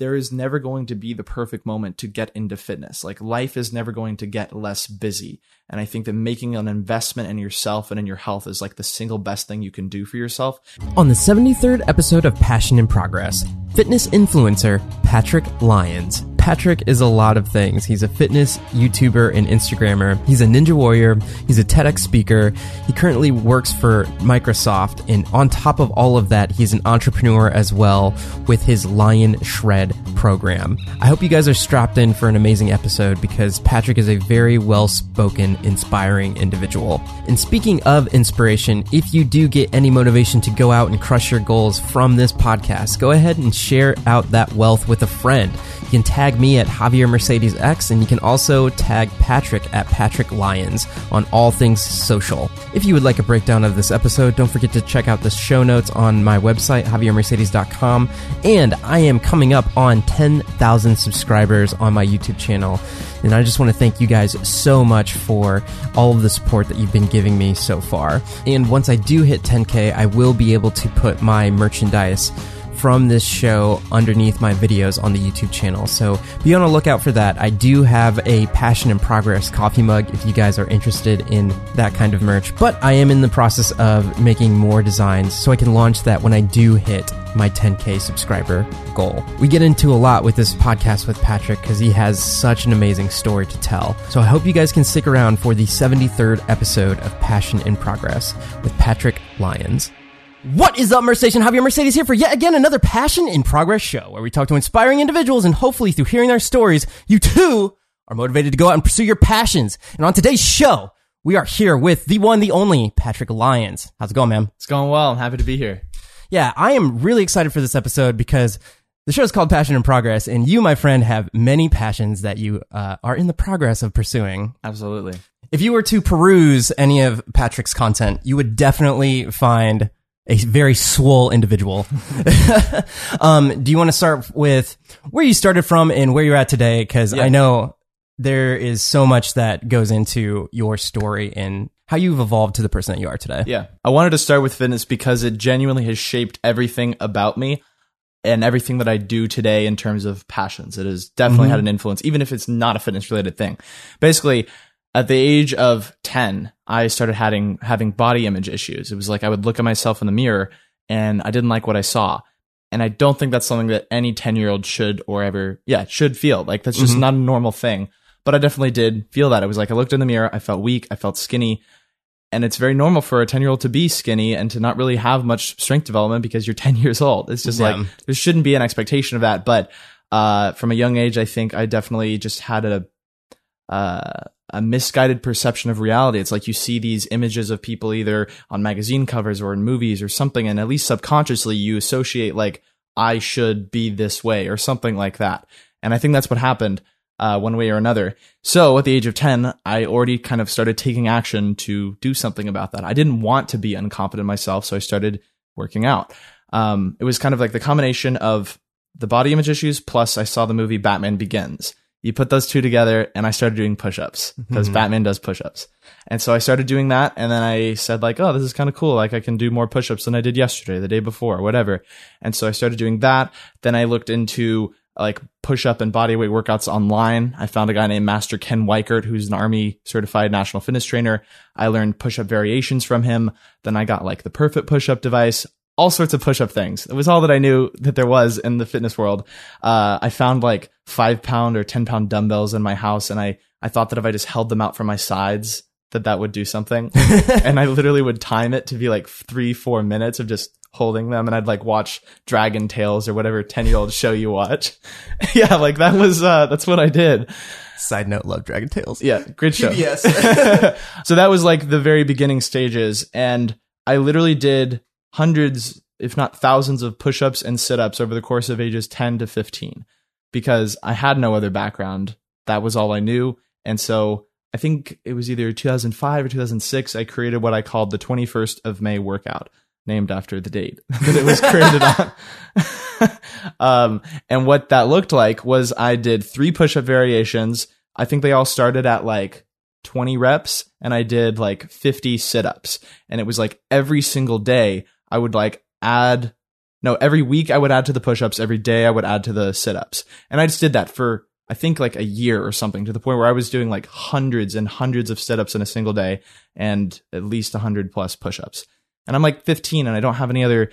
there is never going to be the perfect moment to get into fitness. Like life is never going to get less busy. And I think that making an investment in yourself and in your health is like the single best thing you can do for yourself. On the 73rd episode of Passion in Progress, fitness influencer Patrick Lyons. Patrick is a lot of things. He's a fitness YouTuber and Instagrammer. He's a Ninja Warrior. He's a TEDx speaker. He currently works for Microsoft. And on top of all of that, he's an entrepreneur as well with his Lion Shred program. I hope you guys are strapped in for an amazing episode because Patrick is a very well spoken, inspiring individual. And speaking of inspiration, if you do get any motivation to go out and crush your goals from this podcast, go ahead and share out that wealth with a friend. You can tag me at Javier Mercedes X, and you can also tag Patrick at Patrick Lyons on all things social. If you would like a breakdown of this episode, don't forget to check out the show notes on my website, javiermercedes.com. And I am coming up on 10,000 subscribers on my YouTube channel. And I just want to thank you guys so much for all of the support that you've been giving me so far. And once I do hit 10K, I will be able to put my merchandise from this show underneath my videos on the YouTube channel. So be on the lookout for that. I do have a Passion in Progress coffee mug if you guys are interested in that kind of merch. But I am in the process of making more designs so I can launch that when I do hit my 10K subscriber goal. We get into a lot with this podcast with Patrick because he has such an amazing story to tell. So I hope you guys can stick around for the 73rd episode of Passion in Progress with Patrick Lyons. What is up, Mercedes? Javier Mercedes here for yet again another Passion in Progress show where we talk to inspiring individuals and hopefully through hearing their stories, you too are motivated to go out and pursue your passions. And on today's show, we are here with the one, the only Patrick Lyons. How's it going, man? It's going well. I'm happy to be here. Yeah, I am really excited for this episode because the show is called Passion in Progress, and you, my friend, have many passions that you uh, are in the progress of pursuing. Absolutely. If you were to peruse any of Patrick's content, you would definitely find a very swole individual. um, do you want to start with where you started from and where you're at today? Because Yeah. I know there is so much that goes into your story and how you've evolved to the person that you are today. Yeah. I wanted to start with fitness because it genuinely has shaped everything about me and everything that I do today in terms of passions. It has definitely had an influence, even if it's not a fitness related thing. Basically, at the age of 10, I started having, having body image issues. It was like I would look at myself in the mirror and I didn't like what I saw. And I don't think that's something that any 10 year old should or ever, yeah, should feel. Like that's just not a normal thing. But I definitely did feel that. It was like I looked in the mirror, I felt weak, I felt skinny. And it's very normal for a 10 year old to be skinny and to not really have much strength development because you're 10 years old. It's just Yeah. like, there shouldn't be an expectation of that. But, uh, from a young age, I think I definitely just had a, uh, a misguided perception of reality. It's like you see these images of people either on magazine covers or in movies or something, and at least subconsciously you associate like I should be this way or something like that. And I think that's what happened uh, one way or another. So at the age of 10, I already kind of started taking action to do something about that. I didn't want to be unconfident myself, so I started working out. Um, it was kind of like the combination of the body image issues plus I saw the movie Batman Begins. You put those two together and I started doing push-ups because mm-hmm. Batman does push-ups. And so I started doing that and then I said like, oh, this is kind of cool. Like I can do more push-ups than I did yesterday, the day before, whatever. And so I started doing that. Then I looked into like push-up and bodyweight workouts online. I found a guy named Master Ken Weichert, who's an army certified national fitness trainer. I learned push-up variations from him. Then I got like the perfect push-up device all sorts of push-up things. It was all that I knew that there was in the fitness world. Uh, I found like five pound or 10 pound dumbbells in my house. And I, I thought that if I just held them out from my sides, that that would do something. and I literally would time it to be like three, four minutes of just holding them. And I'd like watch Dragon Tales or whatever 10 year old show you watch. yeah. Like that was, uh, that's what I did. Side note, love Dragon Tales. Yeah. Great show. Yes. so that was like the very beginning stages. And I literally did hundreds, if not thousands of push ups and sit ups over the course of ages 10 to 15 because I had no other background. That was all I knew. And so I think it was either 2005 or 2006, I created what I called the 21st of May workout, named after the date that it was created on. um, and what that looked like was I did three push up variations. I think they all started at like 20 reps and I did like 50 sit ups. And it was like every single day I would like add no, every week I would add to the push ups. Every day I would add to the sit ups. And I just did that for, I think like a year or something to the point where I was doing like hundreds and hundreds of sit ups in a single day and at least 100 plus push ups. And I'm like 15 and I don't have any other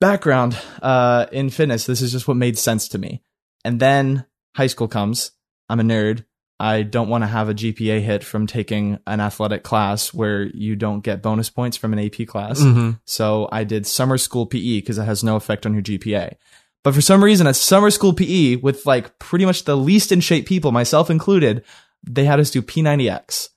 background uh, in fitness. This is just what made sense to me. And then high school comes. I'm a nerd. I don't want to have a GPA hit from taking an athletic class where you don't get bonus points from an AP class. Mhm. So I did summer school PE because it has no effect on your GPA. But for some reason, at summer school PE with like pretty much the least in shape people, myself included, they had us do P90X.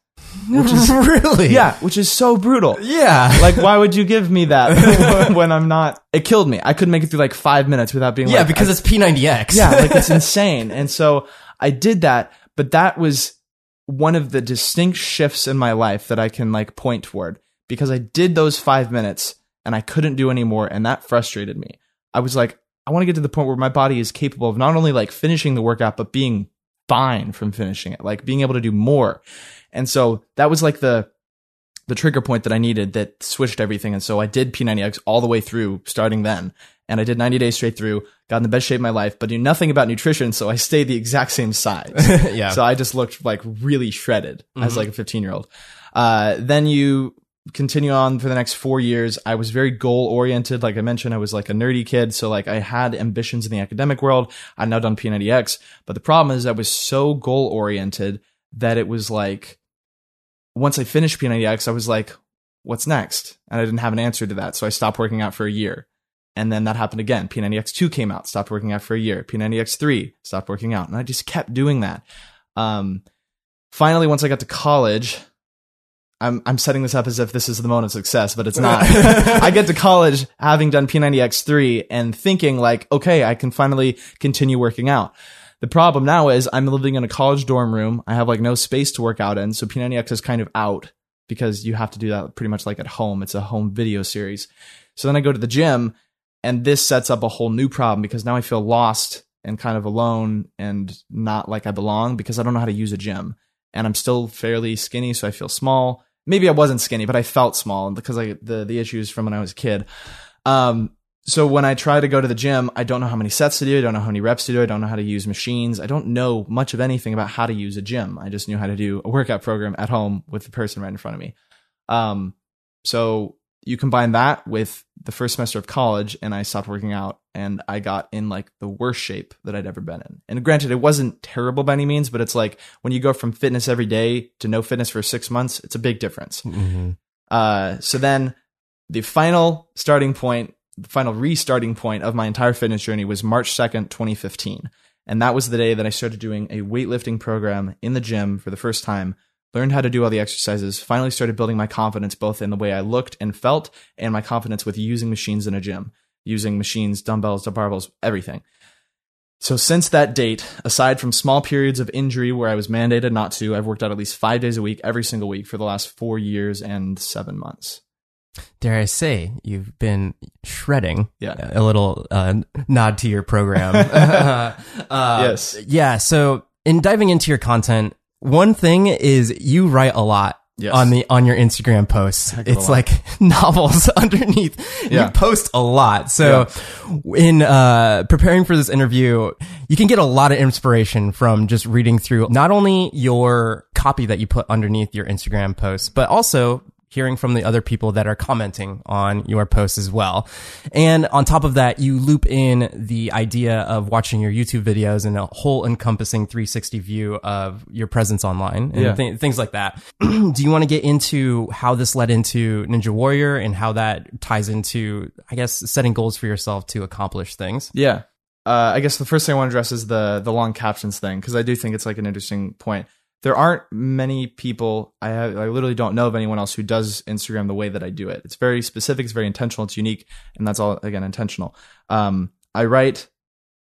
Which is really Yeah, which is so brutal. yeah Like, why would you give me that when I'm not? It killed me. I couldn't make it through like five minutes without being like. yeah like, because I- it's P90X. yeah, like it's insane. And so I did that, but that was one of the distinct shifts in my life that I can like point toward because I did those five minutes and I couldn't do any more. And that frustrated me. I was like, I want to get to the point where my body is capable of not only like finishing the workout, but being fine from finishing it, like being able to do more. And so that was like the, the trigger point that I needed that switched everything. And so I did P90X all the way through starting then. And I did 90 days straight through, got in the best shape of my life, but knew nothing about nutrition. So I stayed the exact same size. yeah. So I just looked like really shredded as Mhm. like a 15 year old. Uh, then you continue on for the next four years. I was very goal oriented. Like I mentioned, I was like a nerdy kid. So like I had ambitions in the academic world. I'd now done P90X, but the problem is I was so goal oriented that it was like, once I finished P90X, I was like, what's next? And I didn't have an answer to that. So I stopped working out for a year. And then that happened again. P90X2 came out, stopped working out for a year. P90X3 stopped working out. And I just kept doing that. Um, finally, once I got to college, I'm, I'm setting this up as if this is the moment of success, but it's not. I get to college having done P90X3 and thinking like, okay, I can finally continue working out. The problem now is I'm living in a college dorm room. I have like no space to work out in. So P90X is kind of out because you have to do that pretty much like at home. It's a home video series. So then I go to the gym and this sets up a whole new problem because now I feel lost and kind of alone and not like I belong because I don't know how to use a gym. And I'm still fairly skinny, so I feel small. Maybe I wasn't skinny, but I felt small because I the the issues from when I was a kid. Um, so when I try to go to the gym, I don't know how many sets to do. I don't know how many reps to do. I don't know how to use machines. I don't know much of anything about how to use a gym. I just knew how to do a workout program at home with the person right in front of me. Um, so you combine that with the first semester of college and I stopped working out and I got in like the worst shape that I'd ever been in. And granted, it wasn't terrible by any means, but it's like when you go from fitness every day to no fitness for six months, it's a big difference. Mhm. Uh, so then the final starting point, the final restarting point of my entire fitness journey was March 2nd, 2015. And that was the day that I started doing a weightlifting program in the gym for the first time, learned how to do all the exercises, finally started building my confidence both in the way I looked and felt and my confidence with using machines in a gym, using machines, dumbbells, barbells, everything. So since that date, aside from small periods of injury where I was mandated not to, I've worked out at least five days a week, every single week for the last four years and seven months. Dare I say you've been shredding? Yeah. A little uh, nod to your program. uh, Yes. Yeah. So in diving into your content, one thing is you write a lot. Yes. On the on your Instagram posts, Heck of a it's like novels underneath. Yeah. You post a lot. So, in uh, preparing for this interview, you can get a lot of inspiration from just reading through not only your copy that you put underneath your Instagram posts, but also hearing from the other people that are commenting on your posts as well. And on top of that, you loop in the idea of watching your YouTube videos and a whole encompassing 360 view of your presence online and Yeah. thi- things like that. Do you want to get into how this led into Ninja Warrior and how that ties into, I guess, setting goals for yourself to accomplish things? Yeah. Uh, I guess the first thing I want to address is the the long captions thing because I do think it's like an interesting point. There aren't many people I have, I literally don't know of anyone else who does Instagram the way that I do it. It's very specific, it's very intentional, it's unique, and that's all again intentional. Um, I write,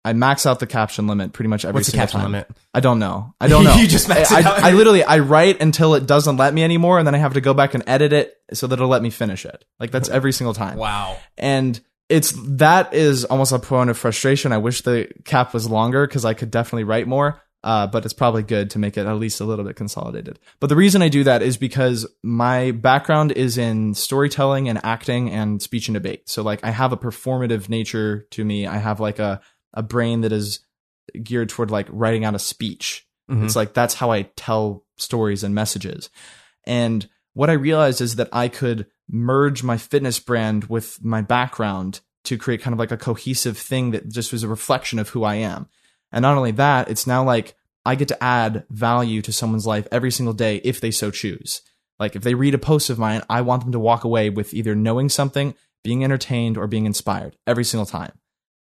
I max out the caption limit pretty much every What's the single caption time. limit? I don't know. I don't know. You just max I, it out I, I literally I write until it doesn't let me anymore, and then I have to go back and edit it so that it'll let me finish it. Like that's every single time Wow. and it's that is almost a point of frustration. I wish the cap was longer because I could definitely write more. Uh, but it's probably good to make it at least a little bit consolidated. But the reason I do that is because my background is in storytelling and acting and speech and debate. So like I have a performative nature to me. I have like a, a brain that is geared toward like writing out a speech. Mhm. It's like that's how I tell stories and messages. And what I realized is that I could merge my fitness brand with my background to create kind of like a cohesive thing that just was a reflection of who I am. And not only that, it's now like I get to add value to someone's life every single day if they so choose. Like if they read a post of mine, I want them to walk away with either knowing something, being entertained, or being inspired every single time.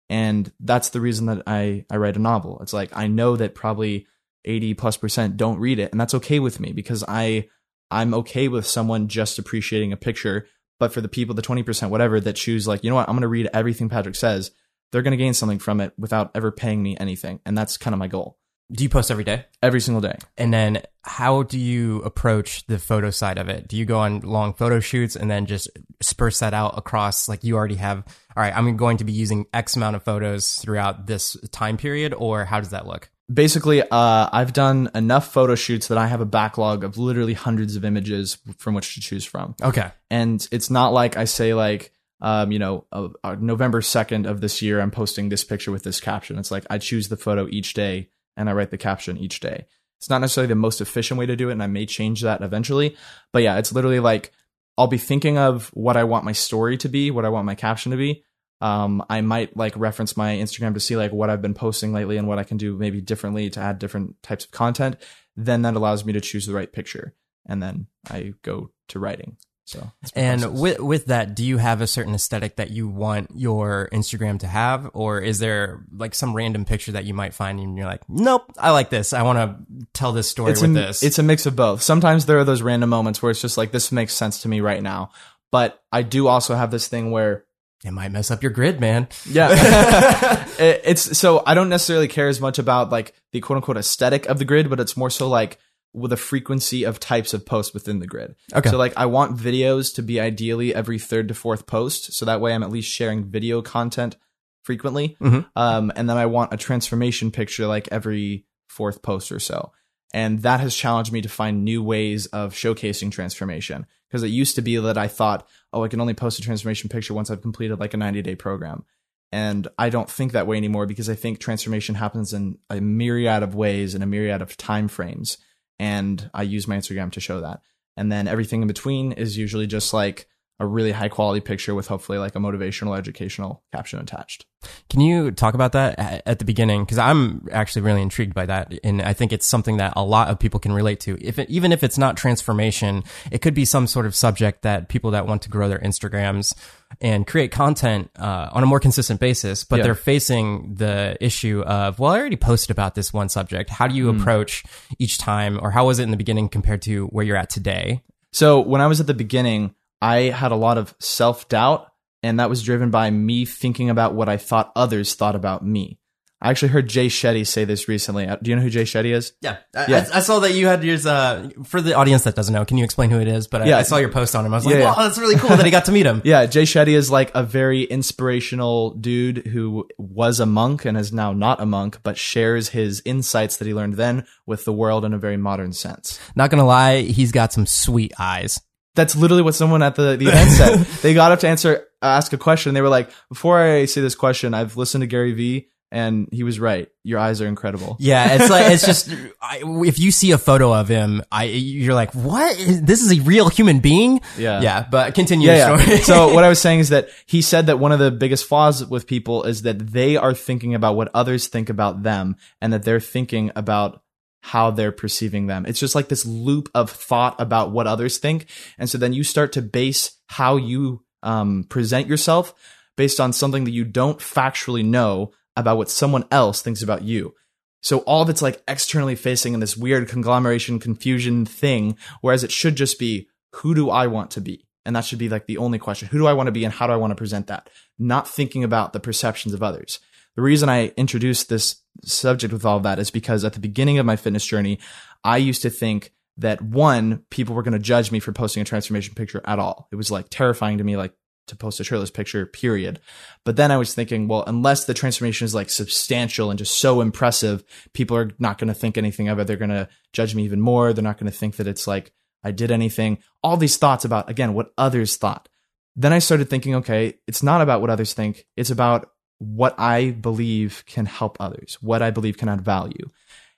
And that's the reason that I, I write a novel. It's like I know that probably 80 plus percent don't read it, and that's okay with me because I I'm okay with someone just appreciating a picture. But for the people, the 20%, whatever, that choose like, you know what, I'm gonna read everything Patrick says, they're gonna gain something from it without ever paying me anything. And that's kind of my goal. Do you post every day? Every single day. And then how do you approach the photo side of it? Do you go on long photo shoots and then just disperse that out across like you already have all right, I'm going to be using X amount of photos throughout this time period or how does that look? basically uh, i've done enough photo shoots that i have a backlog of literally hundreds of images from which to choose from Okay. and it's not like i say like um, you know uh, uh, november 2nd of this year i'm posting this picture with this caption it's like i choose the photo each day and i write the caption each day it's not necessarily the most efficient way to do it and i may change that eventually but yeah it's literally like i'll be thinking of what i want my story to be what i want my caption to be um, I might like reference my Instagram to see like what I've been posting lately and what I can do maybe differently to add different types of content. Then that allows me to choose the right picture, and then I go to writing. So And with with that, do you have a certain aesthetic that you want your Instagram to have, or is there like some random picture that you might find and you're like, nope, I like this. I want to tell this story it's with a, this. it's a mix of both. Sometimes there are those random moments where it's just like this makes sense to me right now, but I do also have this thing where it might mess up your grid, man. Yeah. It- it's so I don't necessarily care as much about like the quote unquote aesthetic of the grid, but it's more so like with a frequency of types of posts within the grid. Okay. So like I want videos to be ideally every third to fourth post. So that way I'm at least sharing video content frequently. Mhm. Um, and then I want a transformation picture like every fourth post or so. And that has challenged me to find new ways of showcasing transformation. Because it used to be that I thought, oh, I can only post a transformation picture once I've completed like a 90 day program. And I don't think that way anymore because I think transformation happens in a myriad of ways and a myriad of time frames. And I use my Instagram to show that. And then everything in between is usually just like a really high quality picture with hopefully like a motivational, educational caption attached. Can you talk about that at the beginning? Because I'm actually really intrigued by that, and I think it's something that a lot of people can relate to. If it, even if it's not transformation, it could be some sort of subject that people that want to grow their Instagrams and create content uh, on a more consistent basis, but Yeah. they're facing the issue of, well, I already posted about this one subject. How do you approach each time, or how was it in the beginning compared to where you're at today? So when I was at the beginning, I had a lot of self doubt, and that was driven by me thinking about what I thought others thought about me. I actually heard Jay Shetty say this recently. Uh, Do you know who Jay Shetty is? Yeah, I, Yeah. I, I saw that you had yours. Uh, for the audience that doesn't know, can you explain who it is? But I, Yeah. I saw your post on him. I was like, Yeah, yeah. wow, that's really cool that he got to meet him. Yeah, Jay Shetty is like a very inspirational dude who was a monk and is now not a monk, but shares his insights that he learned then with the world in a very modern sense. Not gonna lie, he's got some sweet eyes. That's literally what someone at the, the event said. they got up to answer, uh, ask a question. They were like, before I say this question, I've listened to Gary Vee and he was right. Your eyes are incredible. Yeah, it's like it's just I, if you see a photo of him, I you're like, what? This is a real human being? Yeah. yeah. But continue Yeah, yeah. story. so what I was saying is that he said that one of the biggest flaws with people is that they are thinking about what others think about them and that they're thinking about how they're perceiving them. It's just like this loop of thought about what others think. And so then you start to base how you um, present yourself based on something that you don't factually know about what someone else thinks about you. So all of it's like externally facing in this weird conglomeration confusion thing, whereas it should just be who do I want to be? And that should be like the only question. Who do I want to be and how do I want to present that? Not thinking about the perceptions of others. The reason I introduced this subject with all that is because at the beginning of my fitness journey, I used to think that one, people were going to judge me for posting a transformation picture at all. It was like terrifying to me. Like to post a shirtless picture, period. But then I was thinking, well, unless the transformation is like substantial and just so impressive, people are not going to think anything of it. They're going to judge me even more. They're not going to think that it's like I did anything. All these thoughts about, again, what others thought. Then I started thinking, okay, it's not about what others think. It's about what I believe can help others, what I believe can add value.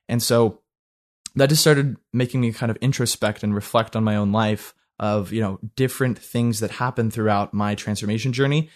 And so that just started making me kind of introspect and reflect on my own life of, you know, different things that happened throughout my transformation journey.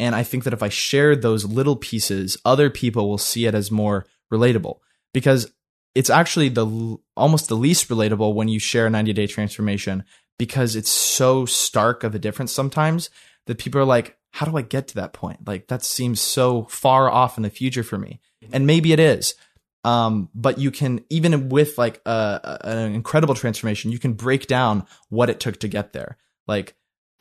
And I think that if I shared those little pieces, other people will see it as more relatable because it's actually the almost the least relatable when you share a 90 day transformation because it's so stark of a difference sometimes that people are like, how do I get to that point? Like that seems so far off in the future for me. And maybe it is. Um, but you can even with like a, a, an incredible transformation, you can break down what it took to get there. Like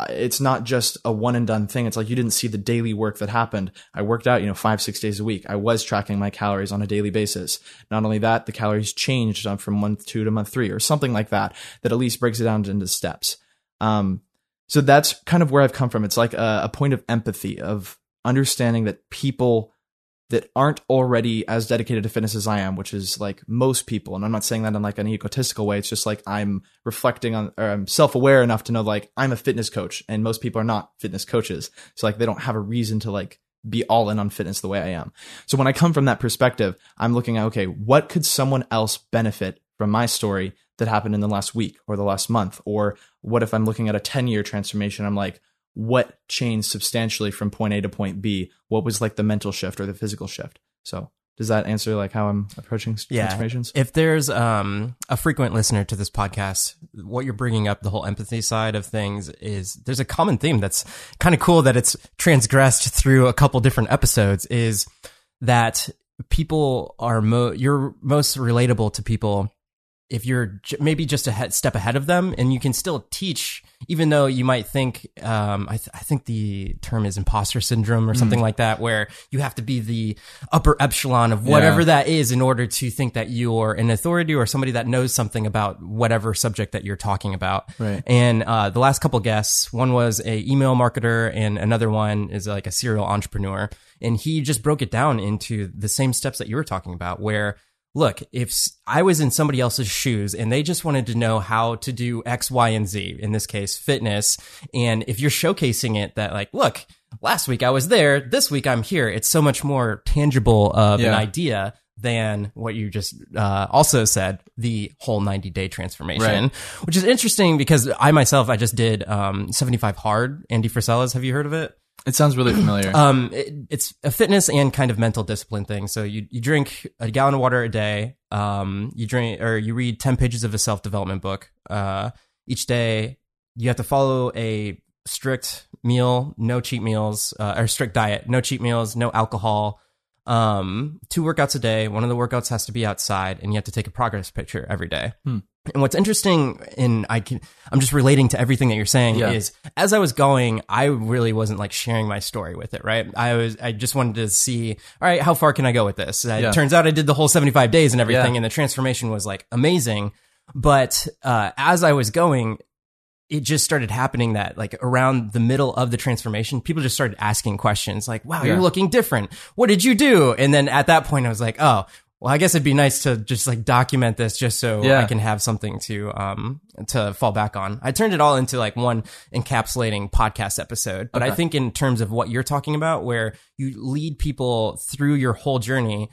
it's not just a one and done thing. It's like you didn't see the daily work that happened. I worked out, you know, five, six days a week. I was tracking my calories on a daily basis. Not only that, the calories changed from month two to month three or something like that, that at least breaks it down into steps. Um, so that's kind of where I've come from. It's like a, a point of empathy of understanding that people that aren't already as dedicated to fitness as I am, which is like most people. And I'm not saying that in like an egotistical way. It's just like I'm reflecting on, or I'm self aware enough to know like I'm a fitness coach and most people are not fitness coaches. So like they don't have a reason to like be all in on fitness the way I am. So when I come from that perspective, I'm looking at, okay, what could someone else benefit from my story that happened in the last week or the last month? Or what if I'm looking at a 10 year transformation? I'm like, what changed substantially from point A to point B? What was like the mental shift or the physical shift? So does that answer like how I'm approaching yeah. transformations? If there's um, a frequent listener to this podcast, what you're bringing up, the whole empathy side of things, is there's a common theme that's kind of cool that it's transgressed through a couple different episodes. Is that people are mo- you're most relatable to people if you're maybe just a step ahead of them and you can still teach even though you might think um, I, th- I, think the term is imposter syndrome or mm. something mm. like that where you have to be the upper echelon of whatever yeah. that is in order to think that you're an authority or somebody that knows something about whatever subject that you're talking about right. and uh, the last couple guests one was a email marketer and another one is like a serial entrepreneur and he just broke it down into the same steps that you were talking about where look, if I was in somebody else's shoes and they just wanted to know how to do X, Y, and Z, in this case, fitness, and if you're showcasing it that like, look, last week I was there, this week I'm here, it's so much more tangible of yeah. an idea than what you just uh, also said, the whole 90 day transformation, right. which is interesting because I myself, I just did um, 75 hard, Andy Frisella's. Have you heard of it? It sounds really familiar. um, it, it's a fitness and kind of mental discipline thing. So you, you drink a gallon of water a day. Um, you drink or you read 10 pages of a self development book. Uh, each day you have to follow a strict meal, no cheat meals, uh, or strict diet, no cheat meals, no alcohol. Um, two workouts a day. One of the workouts has to be outside and you have to take a progress picture every day. Hmm. And what's interesting, and I can, I'm just relating to everything that you're saying yeah. is as I was going, I really wasn't like sharing my story with it, right? I was, I just wanted to see, all right, how far can I go with this? Yeah. It turns out I did the whole 75 days and everything, yeah. and the transformation was like amazing. But, uh, as I was going, it just started happening that like around the middle of the transformation, people just started asking questions like, wow, you're looking different. What did you do? And then at that point, I was like, oh, well, I guess it'd be nice to just like document this just so yeah. I can have something to um to fall back on. I turned it all into like one encapsulating podcast episode, but okay. I think in terms of what you're talking about where you lead people through your whole journey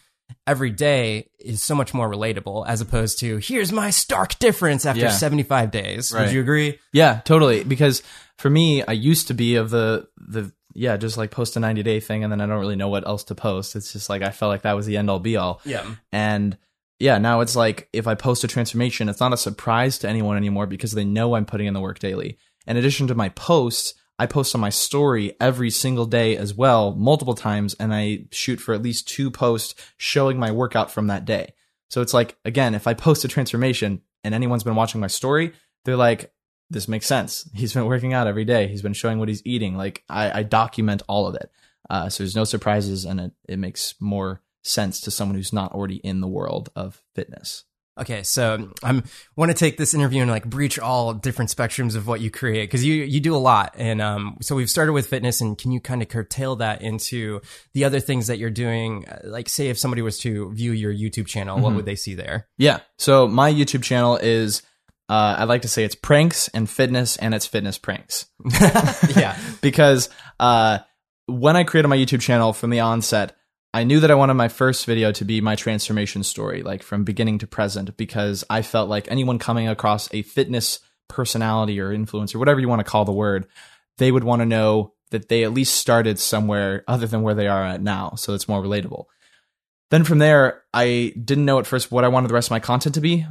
every day is so much more relatable as opposed to here's my stark difference after yeah. 75 days. Right. Would you agree? Yeah, totally because for me I used to be of the the yeah, just like post a 90 day thing and then I don't really know what else to post. It's just like I felt like that was the end all be all. Yeah. And yeah, now it's like if I post a transformation, it's not a surprise to anyone anymore because they know I'm putting in the work daily. In addition to my posts, I post on my story every single day as well, multiple times, and I shoot for at least two posts showing my workout from that day. So it's like, again, if I post a transformation and anyone's been watching my story, they're like, this makes sense. He's been working out every day. He's been showing what he's eating. Like I, I document all of it. Uh, so there's no surprises and it, it makes more sense to someone who's not already in the world of fitness. Okay, so I'm want to take this interview and like breach all different spectrums of what you create because you you do a lot, and um, so we've started with fitness, and can you kind of curtail that into the other things that you're doing? Uh, Like, say if somebody was to view your YouTube channel, what would they see there? Yeah. So my YouTube channel is, uh, I like to say it's pranks and fitness, and it's fitness pranks. yeah, because uh, when I created my YouTube channel from the onset, I knew that I wanted my first video to be my transformation story, like from beginning to present, because I felt like anyone coming across a fitness personality or influencer, whatever you want to call the word, they would want to know that they at least started somewhere other than where they are at now. So it's more relatable. Then from there, I didn't know at first what I wanted the rest of my content to be.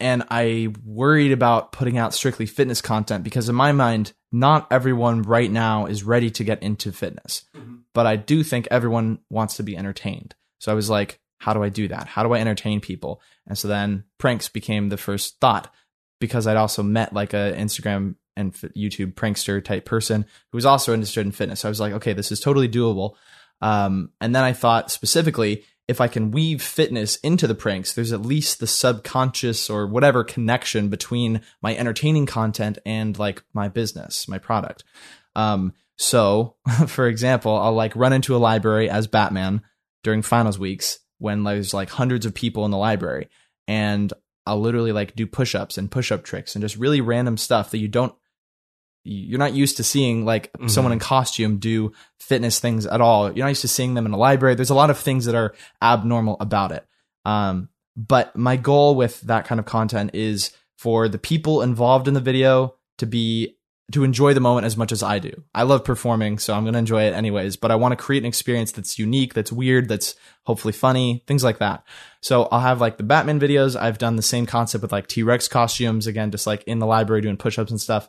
And I worried about putting out strictly fitness content because, in my mind, not everyone right now is ready to get into fitness. But I do think everyone wants to be entertained. So I was like, how do I do that? How do I entertain people? And so then pranks became the first thought because I'd also met like a Instagram and YouTube prankster type person who was also interested in fitness. So I was like, okay, this is totally doable. Um, and then I thought specifically, if I can weave fitness into the pranks, there's at least the subconscious or whatever connection between my entertaining content and like my business, my product. Um, so, for example, I'll like run into a library as Batman during finals weeks when there's like hundreds of people in the library, and I'll literally like do push ups and push up tricks and just really random stuff that you don't you're not used to seeing like Mhm. someone in costume do fitness things at all. You're not used to seeing them in a library. There's a lot of things that are abnormal about it. Um, but my goal with that kind of content is for the people involved in the video to be to enjoy the moment as much as I do. I love performing, so I'm going to enjoy it anyways, but I want to create an experience that's unique, that's weird, that's hopefully funny, things like that. So I'll have like the Batman videos. I've done the same concept with like T-Rex costumes, again, just like in the library doing push-ups and stuff.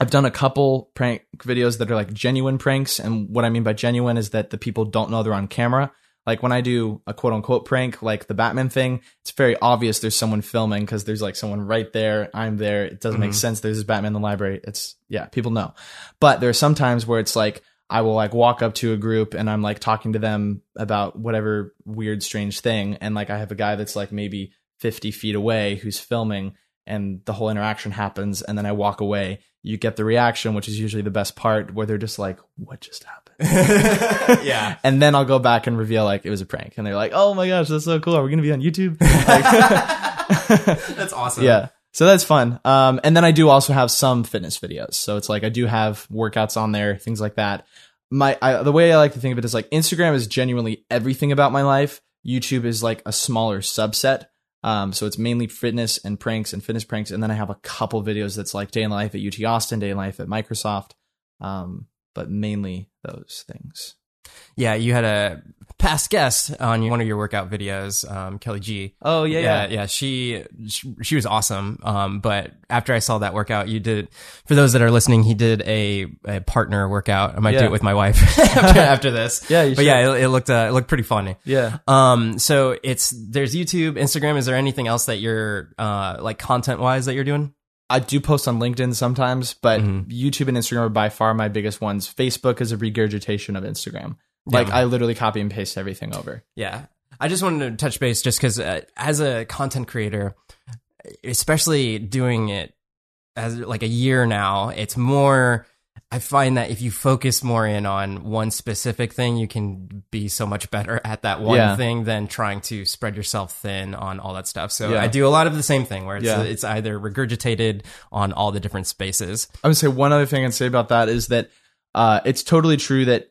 I've done a couple prank videos that are like genuine pranks. And what I mean by genuine is that the people don't know they're on camera. Like when I do a quote unquote prank, like the Batman thing, it's very obvious there's someone filming because there's like someone right there. I'm there. It doesn't make Mhm. sense. There's this Batman in the library. It's, yeah, people know. But there are some times where it's like, I will like walk up to a group and I'm like talking to them about whatever weird, strange thing. And like I have a guy that's like maybe 50 feet away who's filming and the whole interaction happens. And then I walk away. You get the reaction, which is usually the best part where they're just like, what just happened? yeah. And then I'll go back and reveal like it was a prank. And they're like, oh my gosh, that's so cool. Are we going to be on YouTube? Like- That's awesome. yeah. So that's fun. Um, and then I do also have some fitness videos. So it's like I do have workouts on there, things like that. My I, the way I like to think of it is like Instagram is genuinely everything about my life. YouTube is like a smaller subset. Um, so it's mainly fitness and pranks and fitness pranks, and then I have a couple videos that's like day in life at UT Austin, day in life at Microsoft, um, but mainly those things. Yeah, you had a past guest on one of your workout videos, um, Kelly G. Oh yeah, yeah. She, she she was awesome. Um, but after I saw that workout, you did. For those that are listening, he did a, a partner workout. I might do it with my wife after, after this. Yeah, you but yeah, it, it looked uh, it looked pretty funny. yeah. Um, so it's there's YouTube, Instagram. Is there anything else that you're uh like content wise that you're doing? I do post on LinkedIn sometimes, but Mhm. YouTube and Instagram are by far my biggest ones. Facebook is a regurgitation of Instagram. Like Yeah. I literally copy and paste everything over. Yeah. I just wanted to touch base just because uh, as a content creator, especially doing it as like a year now, it's more. I find that if you focus more in on one specific thing, you can be so much better at that one Yeah. thing than trying to spread yourself thin on all that stuff. So Yeah. I do a lot of the same thing where it's, Yeah. it's either regurgitated on all the different spaces. I would say one other thing I'd say about that is that uh, it's totally true that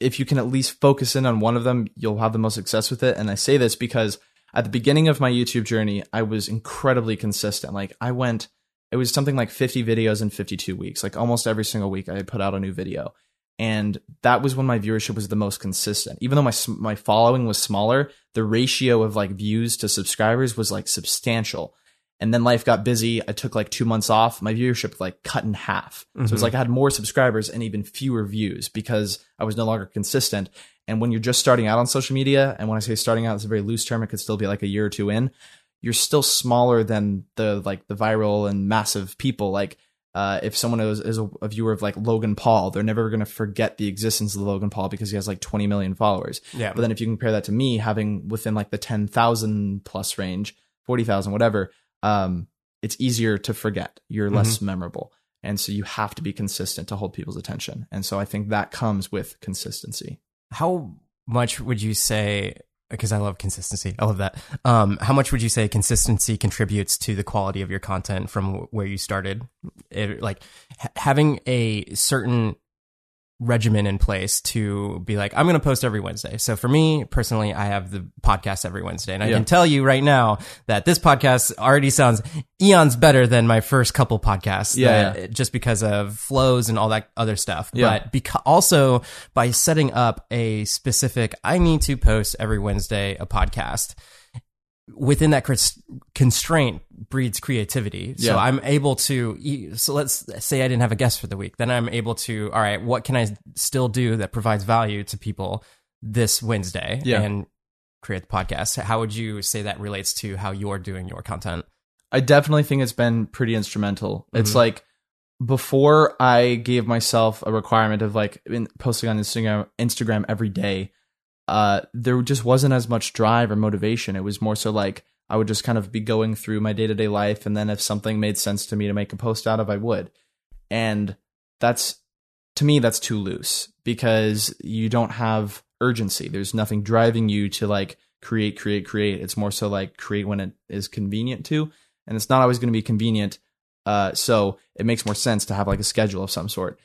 if you can at least focus in on one of them, you'll have the most success with it. And I say this because at the beginning of my YouTube journey, I was incredibly consistent. Like I went, it was something like 50 videos in 52 weeks. Like almost every single week, I put out a new video. And that was when my viewership was the most consistent. Even though my my following was smaller, the ratio of like views to subscribers was like substantial. And then life got busy. I took like two months off. My viewership like cut in half. So it's Mhm. like I had more subscribers and even fewer views because I was no longer consistent. And when you're just starting out on social media, and when I say starting out, it's a very loose term. It could still be like a year or two in. You're still smaller than the like the viral and massive people. Like uh, if someone is, is a, a viewer of like Logan Paul, they're never going to forget the existence of Logan Paul because he has like 20 million followers. Yeah. But then if you compare that to me having within like the 10,000 plus range, 40,000, whatever, um, it's easier to forget. You're less memorable. And so you have to be consistent to hold people's attention. And so I think that comes with consistency. How much would you say? Because I love consistency. I love that. Um, how much would you say consistency contributes to the quality of your content from where you started? It, like ha- having a certain regimen in place to be like, I'm going to post every Wednesday. So for me personally, I have the podcast every Wednesday. And I Yeah. can tell you right now that this podcast already sounds eons better than my first couple podcasts. Yeah, that- Just because of flows and all that other stuff. Yeah. But because also by setting up a specific, I need to post every Wednesday a podcast within that constraint breeds creativity. So Yeah. I'm able to, so let's say I didn't have a guest for the week. Then I'm able to, all right, what can I still do that provides value to people this Wednesday Yeah. and create the podcast? How would you say that relates to how you're doing your content? I definitely think it's been pretty instrumental. It's mm-hmm. like before I gave myself a requirement of like posting on Instagram Instagram every day, uh, there just wasn't as much drive or motivation. It was more so like I would just kind of be going through my day to day life, and then if something made sense to me to make a post out of, I would. And that's to me that's too loose because you don't have urgency. There's nothing driving you to like create, create, create. It's more so like create when it is convenient to, and it's not always going to be convenient. Uh, so it makes more sense to have like a schedule of some sort.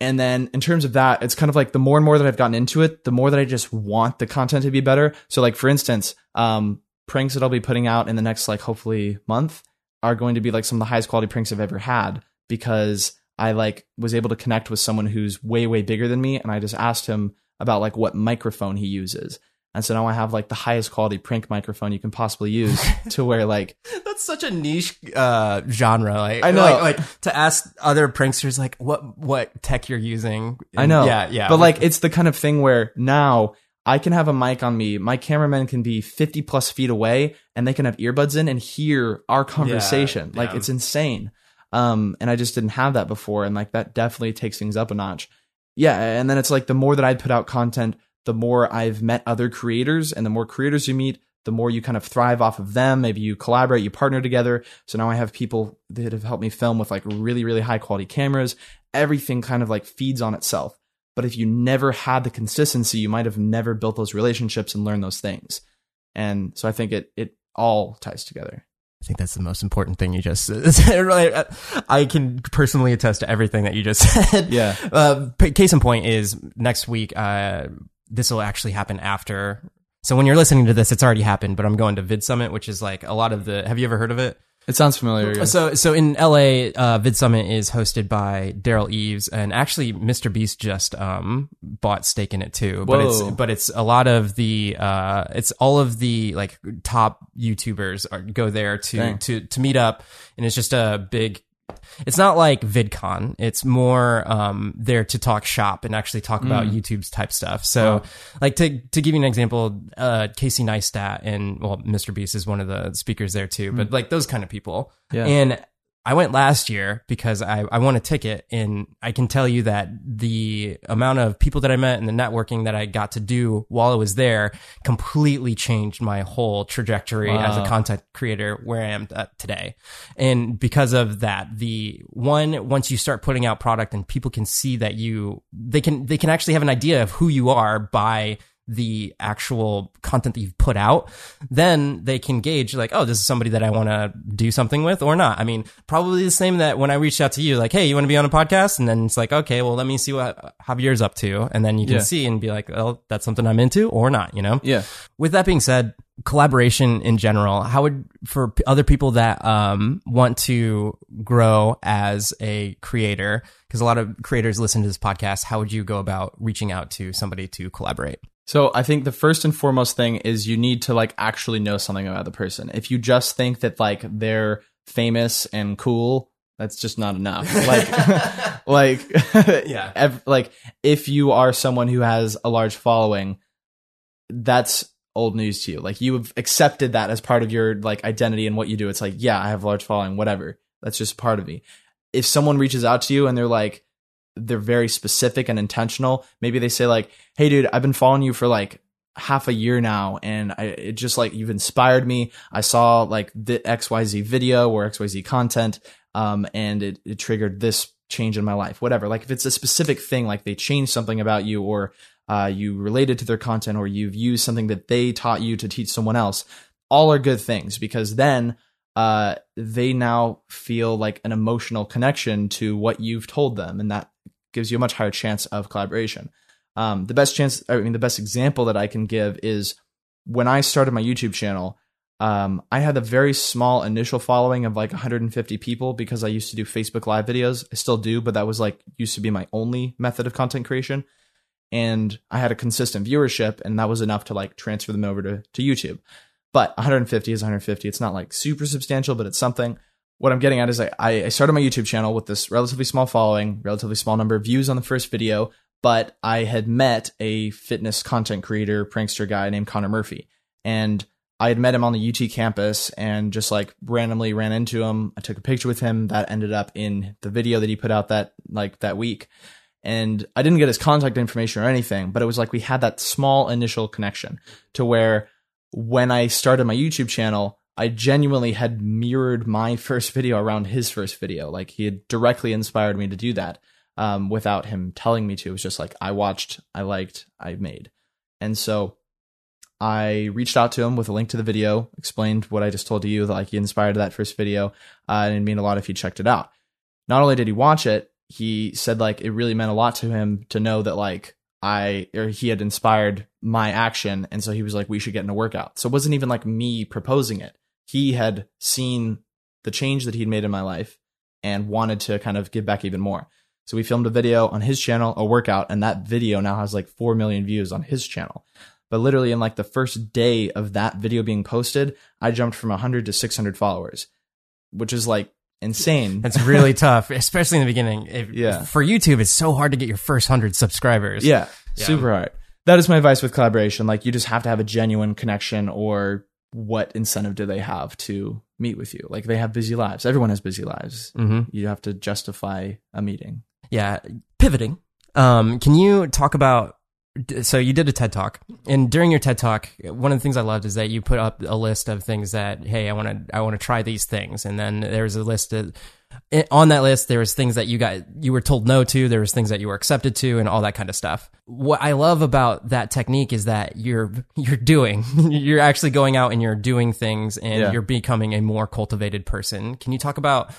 And then in terms of that, it's kind of like the more and more that I've gotten into it, the more that I just want the content to be better. So like for instance, um, pranks that I'll be putting out in the next like hopefully month are going to be like some of the highest quality pranks I've ever had because I like was able to connect with someone who's way way bigger than me and I just asked him about like what microphone he uses. And so now I have like the highest quality prank microphone you can possibly use to where like That's such a niche uh, genre. Like, I know. Like, like to ask other pranksters, like what what tech you're using. I know. Yeah, yeah. But like it's the kind of thing where now I can have a mic on me. My cameraman can be 50 plus feet away and they can have earbuds in and hear our conversation. like yeah. it's insane. Um, and I just didn't have that before. And like that definitely takes things up a notch. Yeah. And then it's like the more that I put out content, the more I've met other creators and the more creators you meet, the more you kind of thrive off of them. Maybe you collaborate, you partner together. So now I have people that have helped me film with like really, really high quality cameras. Everything kind of like feeds on itself. But if you never had the consistency, you might have never built those relationships and learned those things. And so I think it it all ties together. I think that's the most important thing you just said. I can personally attest to everything that you just said. Yeah. Uh, case in point is next week. Uh, this will actually happen after. So when you're listening to this, it's already happened. But I'm going to Vid Summit, which is like a lot of the. Have you ever heard of it? It sounds familiar. yeah. So, so in LA, uh, Vid Summit is hosted by Derral Eves, and actually, Mr. Beast just um bought stake in it too. But it's but it's a lot of the uh, it's all of the like top YouTubers are, go there to Dang. to to meet up, and it's just a big. It's not like VidCon. It's more um, there to talk shop and actually talk about YouTube's type stuff. So, like to to give you an example, uh, Casey Neistat and well, Mr. Beast is one of the speakers there too. But like those kind of people. Yeah. And I went last year because I, I won a ticket and I can tell you that the amount of people that I met and the networking that I got to do while I was there completely changed my whole trajectory as a content creator where I am uh, today. And because of that, the one, once you start putting out product and people can see that you, they can, they can actually have an idea of who you are by the actual content that you've put out, then they can gauge like, oh, this is somebody that I want to do something with or not. I mean, probably the same that when I reached out to you, like, hey, you want to be on a podcast? And then it's like, okay, well, let me see what Javier's up to. And then you can Yeah. see and be like, oh, that's something I'm into or not, you know? yeah. With that being said, collaboration in general, how would for p- other people that um, want to grow as a creator, because a lot of creators listen to this podcast, how would you go about reaching out to somebody to collaborate? So I think the first and foremost thing is you need to like actually know something about the person. If you just think that like they're famous and cool, that's just not enough. Like, like, Yeah. ev- like if you are someone who has a large following, that's old news to you. Like you have accepted that as part of your like identity and what you do. It's like, yeah, I have a large following, whatever. That's just part of me. If someone reaches out to you and they're like, they're very specific and intentional. Maybe they say like, "Hey, dude, I've been following you for like half a year now and I it just like you've inspired me. I saw like the XYZ video or XYZ content um and it, it triggered this change in my life. Whatever. Like if it's a specific thing like they changed something about you or uh, you related to their content or you've used something that they taught you to teach someone else, all are good things because then uh, they now feel like an emotional connection to what you've told them, and that gives you a much higher chance of collaboration. Um, the best chance, I mean, the best example that I can give is when I started my YouTube channel. Um, I had a very small initial following of like 150 people because I used to do Facebook Live videos. I still do, but that was like used to be my only method of content creation and I had a consistent viewership, and that was enough to like transfer them over to, to YouTube. But 150 is 150. It's not like super substantial, but it's something. What I'm getting at is I, I started my YouTube channel with this relatively small following, relatively small number of views on the first video, but I had met a fitness content creator, prankster guy named Connor Murphy. And I had met him on the UT campus and just like randomly ran into him. I took a picture with him that ended up in the video that he put out that like that week and I didn't get his contact information or anything, but it was like we had that small initial connection to where when I started my YouTube channel, I genuinely had mirrored my first video around his first video. Like he had directly inspired me to do that um, without him telling me to. It was just like I watched, I liked, I made. And so I reached out to him with a link to the video, explained what I just told to you, that like he inspired that first video, uh, and it'd mean a lot if he checked it out. Not only did he watch it, he said like it really meant a lot to him to know that like I or he had inspired my action and so he was like we should get in a workout. So it wasn't even like me proposing it. He had seen the change that he'd made in my life and wanted to kind of give back even more. So we filmed a video on his channel, a workout, and that video now has like 4 million views on his channel. But literally in like the first day of that video being posted, I jumped from 100 to 600 followers, which is like insane. That's really tough, especially in the beginning. If, Yeah. For YouTube, it's so hard to get your first hundred subscribers. Yeah, Yeah. super hard. That is my advice with collaboration. Like you just have to have a genuine connection or what incentive do they have to meet with you? Like they have busy lives. Everyone has busy lives. hmm You have to justify a meeting. Yeah. Pivoting. Um, can you talk about? So you did a TED talk, and during your TED talk, one of the things I loved is that you put up a list of things that, hey, I want to, I want to try these things, and then there's a list of, Eh, on that list, there was things that you got, you were told no to, there was things that you were accepted to, and all that kind of stuff. What I love about that technique is that you're, you're doing, you're actually going out and you're doing things, and Yeah. you're becoming a more cultivated person. Can you talk about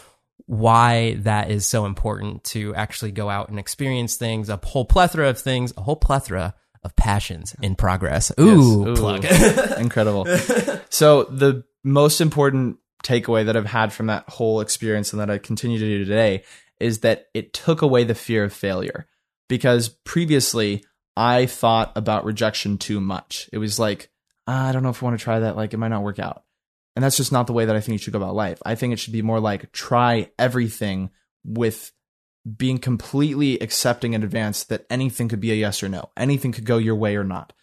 why that is so important to actually go out and experience things, a whole plethora of things, a whole plethora of passions in progress. Ooh, Yes. Ooh. plug. Incredible. so the most important takeaway that I've had from that whole experience and that I continue to do today is that it took away the fear of failure because previously I thought about rejection too much. It was like, "Ah, I don't know if I want to try that. Like, it might not work out. And that's just not the way that I think you should go about life. I think it should be more like try everything with being completely accepting in advance that anything could be a yes or no. Anything could go your way or not.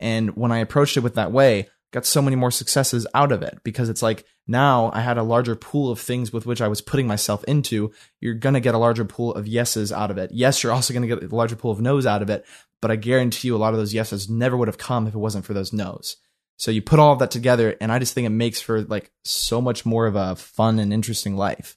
And when I approached it with that way, got so many more successes out of it because it's like now I had a larger pool of things with which I was putting myself into. You're going to get a larger pool of yeses out of it. Yes, you're also going to get a larger pool of no's out of it, but I guarantee you a lot of those yeses never would have come if it wasn't for those no's. So you put all of that together and I just think it makes for like so much more of a fun and interesting life.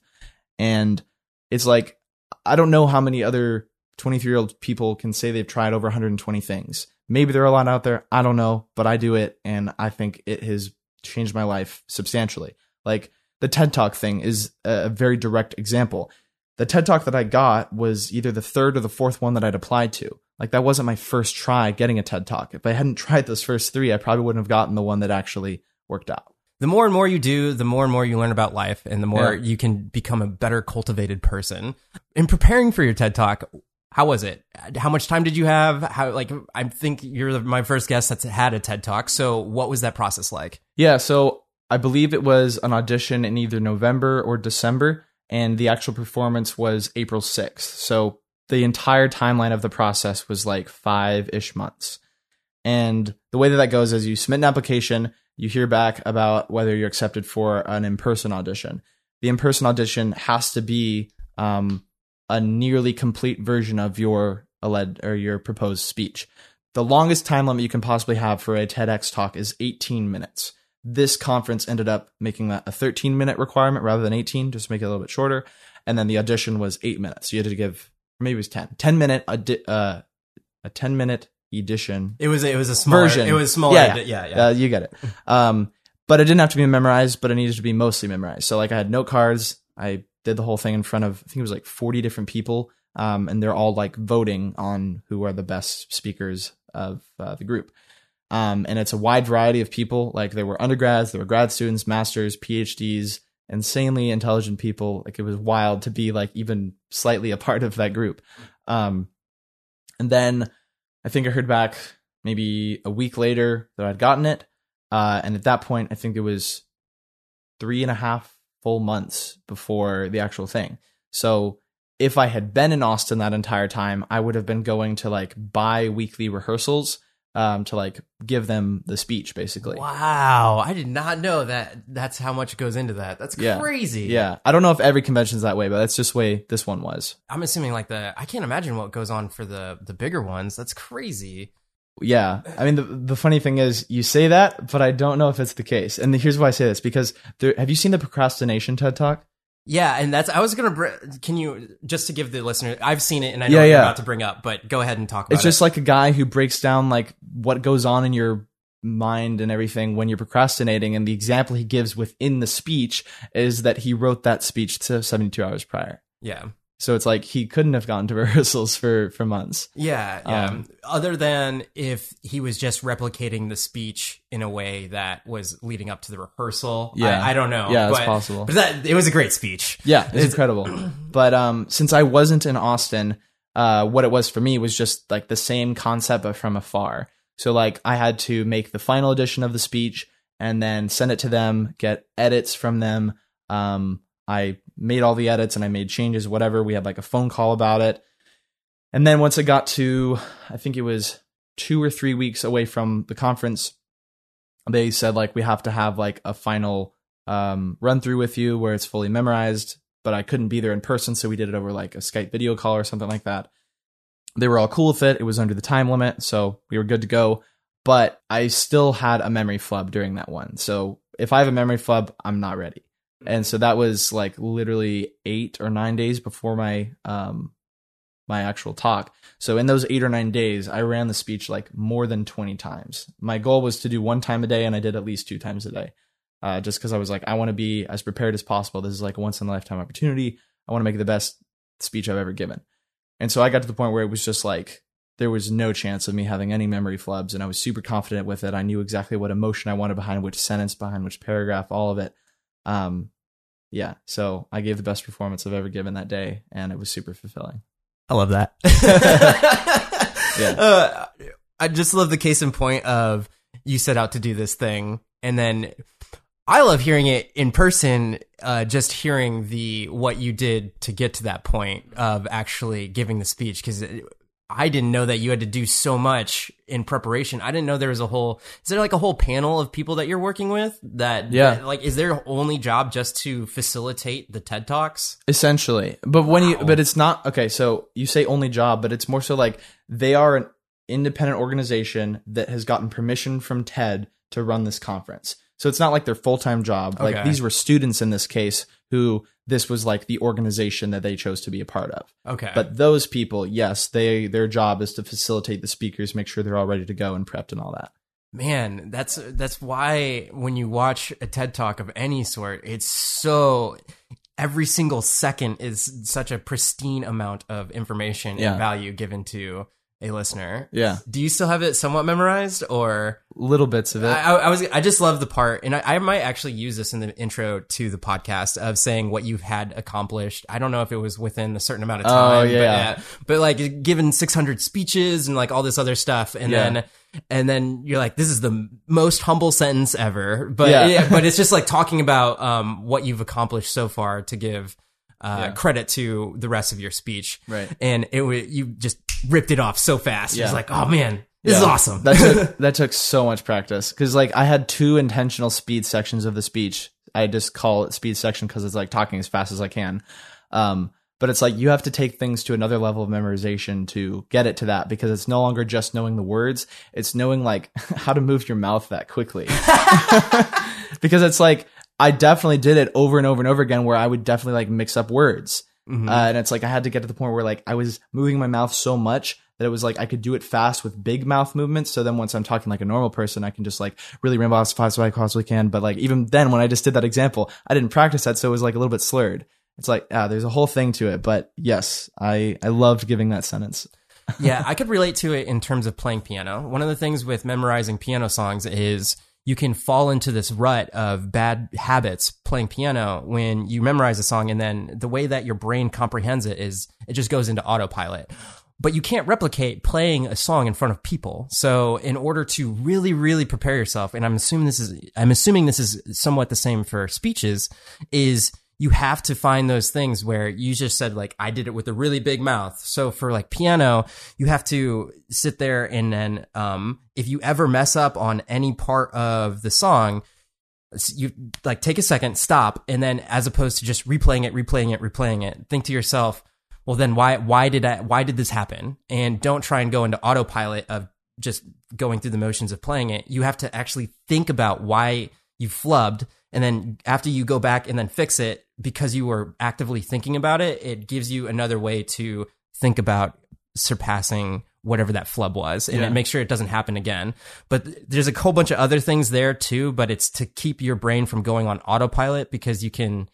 And it's like I don't know how many other 23 year old people can say they've tried over 120 things. Maybe there are a lot out there. I don't know, but I do it. And I think it has changed my life substantially. Like the TED Talk thing is a very direct example. The TED Talk that I got was either the third or the fourth one that I'd applied to. Like that wasn't my first try getting a TED Talk. If I hadn't tried those first three, I probably wouldn't have gotten the one that actually worked out. the more and more you do, the more and more you learn about life, and the more Yeah. you can become a better cultivated person. In preparing for your TED Talk, how was it? How much time did you have? How like I think you're my first guest that's had a TED Talk. So what was that process like? Yeah, so I believe it was an audition in either November or December, and the actual performance was April 6th. So the entire timeline of the process was like five ish months. And the way that that goes is you submit an application, you hear back about whether you're accepted for an in person audition. The in person audition has to be um, a nearly complete version of your alleged or your proposed speech. the longest time limit you can possibly have for a TEDx talk is 18 minutes. This conference ended up making that a 13 minute requirement rather than 18, just to make it a little bit shorter. And then the audition was eight minutes. So you had to give, maybe it was 10, 10 minute, uh, a 10 minute edition It was it was a smaller version. It was smaller. Yeah, Yeah, yeah. yeah. Uh, you get it. Um, but it didn't have to be memorized, but it needed to be mostly memorized. So like I had note cards. I did the whole thing in front of I think it was like 40 different people, um, and they're all like voting on who are the best speakers of uh, the group. Um, and it's a wide variety of people. Like there were undergrads, there were grad students, masters, PhDs, insanely intelligent people. Like it was wild to be like even slightly a part of that group. Um, and then I think I heard back maybe a week later that I'd gotten it. Uh, and at that point, I think it was three and a half full months before the actual thing. So if I had been in Austin that entire time, I would have been going to like bi weekly rehearsals um, to like give them the speech basically. Wow, I did not know that. That's how much goes into that. That's Yeah. crazy. Yeah. I don't know if every convention's that way, but that's just the way this one was. I'm assuming like the I can't imagine what goes on for the the bigger ones. That's crazy. Yeah. I mean, the, the funny thing is you say that, but I don't know if it's the case. And here's why I say this because there, have you seen the procrastination TED talk? Yeah, and that's I was gonna. Br- can you just to give the listener? I've seen it, and I know Yeah, what you're yeah. about to bring up, but go ahead and talk about it. It's just it. like a guy who breaks down like what goes on in your mind and everything when you're procrastinating. And the example he gives within the speech is that he wrote that speech to 72 hours prior. yeah, So it's like he couldn't have gone to rehearsals for for months. yeah, yeah. Um, Other than if he was just replicating the speech in a way that was leading up to the rehearsal. Yeah. I, I don't know. Yeah, it's but, possible. But that it was a great speech. Yeah, it's, It's- incredible. But um, since I wasn't in Austin, uh, what it was for me was just like the same concept but from afar. So like I had to make the final edition of the speech and then send it to them, get edits from them. Um, I made all the edits and I made changes, whatever. We had like a phone call about it. And then once it got to, I think it was two or three weeks away from the conference, they said like we have to have like a final um, run through with you where it's fully memorized. But I couldn't be there in person, so we did it over like a Skype video call or something like that. They were all cool with it. It was under the time limit, so we were good to go. But I still had a memory flub during that one. So if I have a memory flub, I'm not ready. And so that was like literally eight or nine days before my um my actual talk. So in those eight or nine days, I ran the speech like more than 20 times. My goal was to do one time a day, and I did at least two times a day. Uh, just because I was like, I want to be as prepared as possible. This is like a once in a lifetime opportunity. I want to make the best speech I've ever given. And so I got to the point where it was just like, there was no chance of me having any memory flubs, and I was super confident with it. I knew exactly what emotion I wanted behind which sentence, behind which paragraph, all of it. Um, yeah. So I gave the best performance I've ever given that day, and it was super fulfilling. I love that. Yeah. Uh, I just love the case in point of you set out to do this thing, and then I love hearing it in person. Uh, just hearing the what you did to get to that point of actually giving the speech because. I didn't know that you had to do so much in preparation. I didn't know there was a whole. Is there like a whole panel of people that you're working with? That Yeah. that, like, is their only job just to facilitate the TED talks? Essentially. But when you but it's not okay, so you say only job, but it's more so like they are an independent organization that has gotten permission from TED to run this conference. So it's not like their full-time job. Like these were students in this case who this was like the organization that they chose to be a part of. Okay, But those people, yes, they their job is to facilitate the speakers, make sure they're all ready to go and prepped and all that. Man, that's that's why when you watch a TED talk of any sort, it's so every single second is such a pristine amount of information Yeah. and value given to a listener. Yeah. Do you still have it somewhat memorized, or Little bits of it. I, I was I just love the part, and I, I might actually use this in the intro to the podcast of saying what you've had accomplished. I don't know if it was within a certain amount of Oh, time, yeah. but, but like given 600 speeches and like all this other stuff, and Yeah. then and then you're like, this is the most humble sentence ever, but Yeah. yeah, but it's just like talking about um what you've accomplished so far to give. Uh, Yeah. credit to the rest of your speech, Right. And it you just ripped it off so fast. It was like, oh man, this is awesome. that took that took so much practice because like I had two intentional speed sections of the speech. I just call it speed section because it's like talking as fast as I can. Um, but it's like you have to take things to another level of memorization to get it to that because it's no longer just knowing the words it's knowing like how to move your mouth that quickly because it's like i definitely did it over and over and over again where i would definitely like mix up words. Mhm. uh, and it's like i had to get to the point where like i was moving my mouth so much that it was like i could do it fast with big mouth movements. So then once i'm talking like a normal person i can just like really ramble as fast as i possibly can. But like even then when i just did that example i didn't practice that so it was like a little bit slurred. It's like ah, there's a whole thing to it. But yes i i loved giving that sentence. Yeah, I could relate to it in terms of playing piano. One of the things with memorizing piano songs is you can fall into this rut of bad habits playing piano when you memorize a song and then the way that your brain comprehends it is it just goes into autopilot. But you can't replicate playing a song in front of people. So in order to really, really prepare yourself, and I'm assuming this is I'm assuming this is somewhat the same for speeches, is you have to find those things where you just said like I did it with a really big mouth. So for like piano, you have to sit there and then um if you ever mess up on any part of the song, you like take a second, stop, and then as opposed to just replaying it, replaying it, replaying it, think to yourself, well then why why did I why did this happen? And don't try and go into autopilot of just going through the motions of playing it. You have to actually think about why you flubbed and then after you go back and then fix it because you were actively thinking about it, it gives you another way to think about surpassing whatever that flub was and Yeah. it makes sure it doesn't happen again. But there's a whole bunch of other things there too, but it's to keep your brain from going on autopilot because you can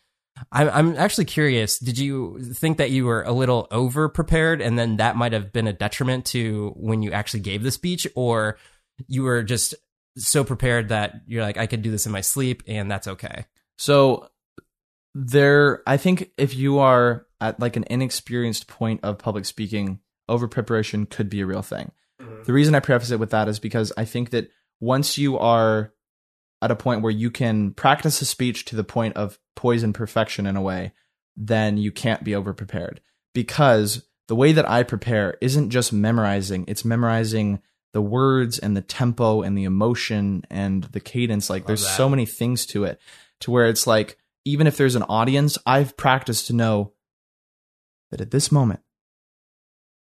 I'm I'm actually curious. Did you think that you were a little over prepared, and then that might have been a detriment to when you actually gave the speech, or you were just so prepared that you're like, I could do this in my sleep, and that's okay. So there I think if you are at like an inexperienced point of public speaking, over preparation could be a real thing. Mm-hmm. The reason I preface it with that is because I think that once you are at a point where you can practice a speech to the point of poise and perfection in a way, then you can't be over prepared. Because the way that I prepare isn't just memorizing, it's memorizing the words and the tempo and the emotion and the cadence. Like there's that. so many things to it to where it's like, even if there's an audience, I've practiced to know that at this moment,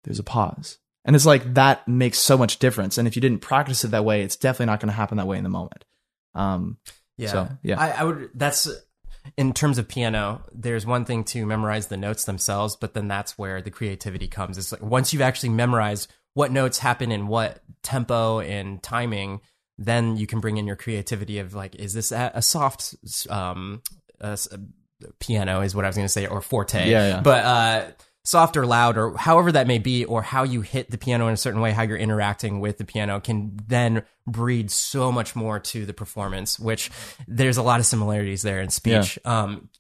there's a pause. And it's like that makes so much difference. And if you didn't practice it that way, it's definitely not going to happen that way in the moment. Um, Yeah, So, yeah. I, I would. That's in terms of piano. There's one thing to memorize the notes themselves, but then that's where the creativity comes. It's like once you've actually memorized what notes happen in what tempo and timing, then you can bring in your creativity of like, is this a, a soft um, s- a piano? Is what I was going to say, or forte. Yeah, yeah. But uh, soft or loud or however that may be, or how you hit the piano in a certain way, how you're interacting with the piano can then breed so much more to the performance, which there's a lot of similarities there in speech. Um,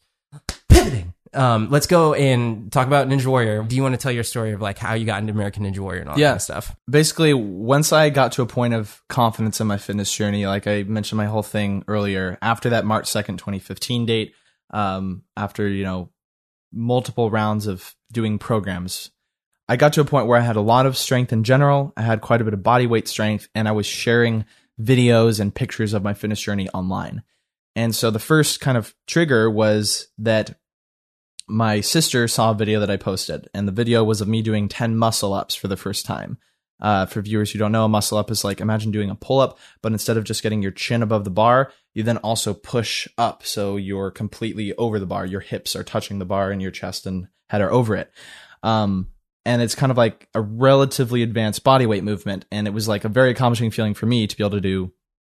pivoting. Um, let's go and talk about Ninja Warrior. Do you want to tell your story of like how you got into American Ninja Warrior and all Yeah. that kind of stuff? basically once i got to a point of confidence in my fitness journey like i mentioned my whole thing earlier after that march 2nd 2015 date um, after you know multiple rounds of doing programs i got to a point where i had a lot of strength in general i had quite a bit of body weight strength and i was sharing videos and pictures of my fitness journey online and so the first kind of trigger was that my sister saw a video that I posted, and the video was of me doing 10 muscle ups for the first time. Uh, for viewers who don't know, a muscle up is like imagine doing a pull up, but instead of just getting your chin above the bar, you then also push up so you're completely over the bar. Your hips are touching the bar, and your chest and head are over it. Um, and it's kind of like a relatively advanced body weight movement, and it was like a very accomplishing feeling for me to be able to do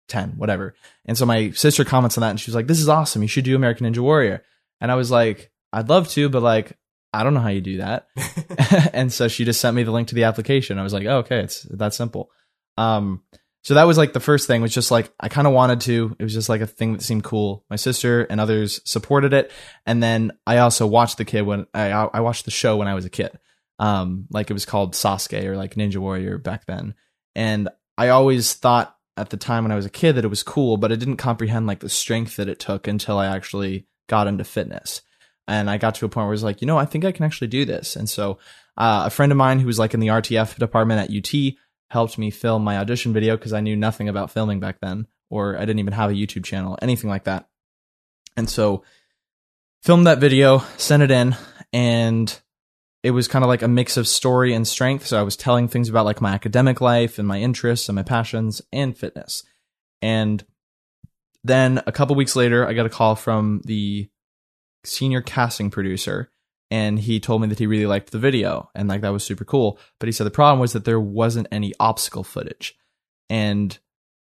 10, whatever. And so my sister comments on that, and she was like, "This is awesome. You should do American Ninja Warrior." And I was like, I'd love to, but like, I don't know how you do that. and so she just sent me the link to the application. I was like, oh, okay, it's that simple. Um, so that was like the first thing was just like, I kind of wanted to, it was just like a thing that seemed cool. My sister and others supported it. And then I also watched the kid when I, I watched the show when I was a kid. Um, like it was called Sasuke or like Ninja Warrior back then. And I always thought at the time when I was a kid that it was cool, but I didn't comprehend like the strength that it took until I actually got into fitness and I got to a point where I was like, you know, I think I can actually do this. And so uh, a friend of mine who was like in the RTF department at UT helped me film my audition video because I knew nothing about filming back then, or I didn't even have a YouTube channel, anything like that. And so filmed that video, sent it in, and it was kind of like a mix of story and strength. So I was telling things about like my academic life and my interests and my passions and fitness. And then a couple weeks later, I got a call from the senior casting producer and he told me that he really liked the video and like that was super cool. But he said the problem was that there wasn't any obstacle footage. And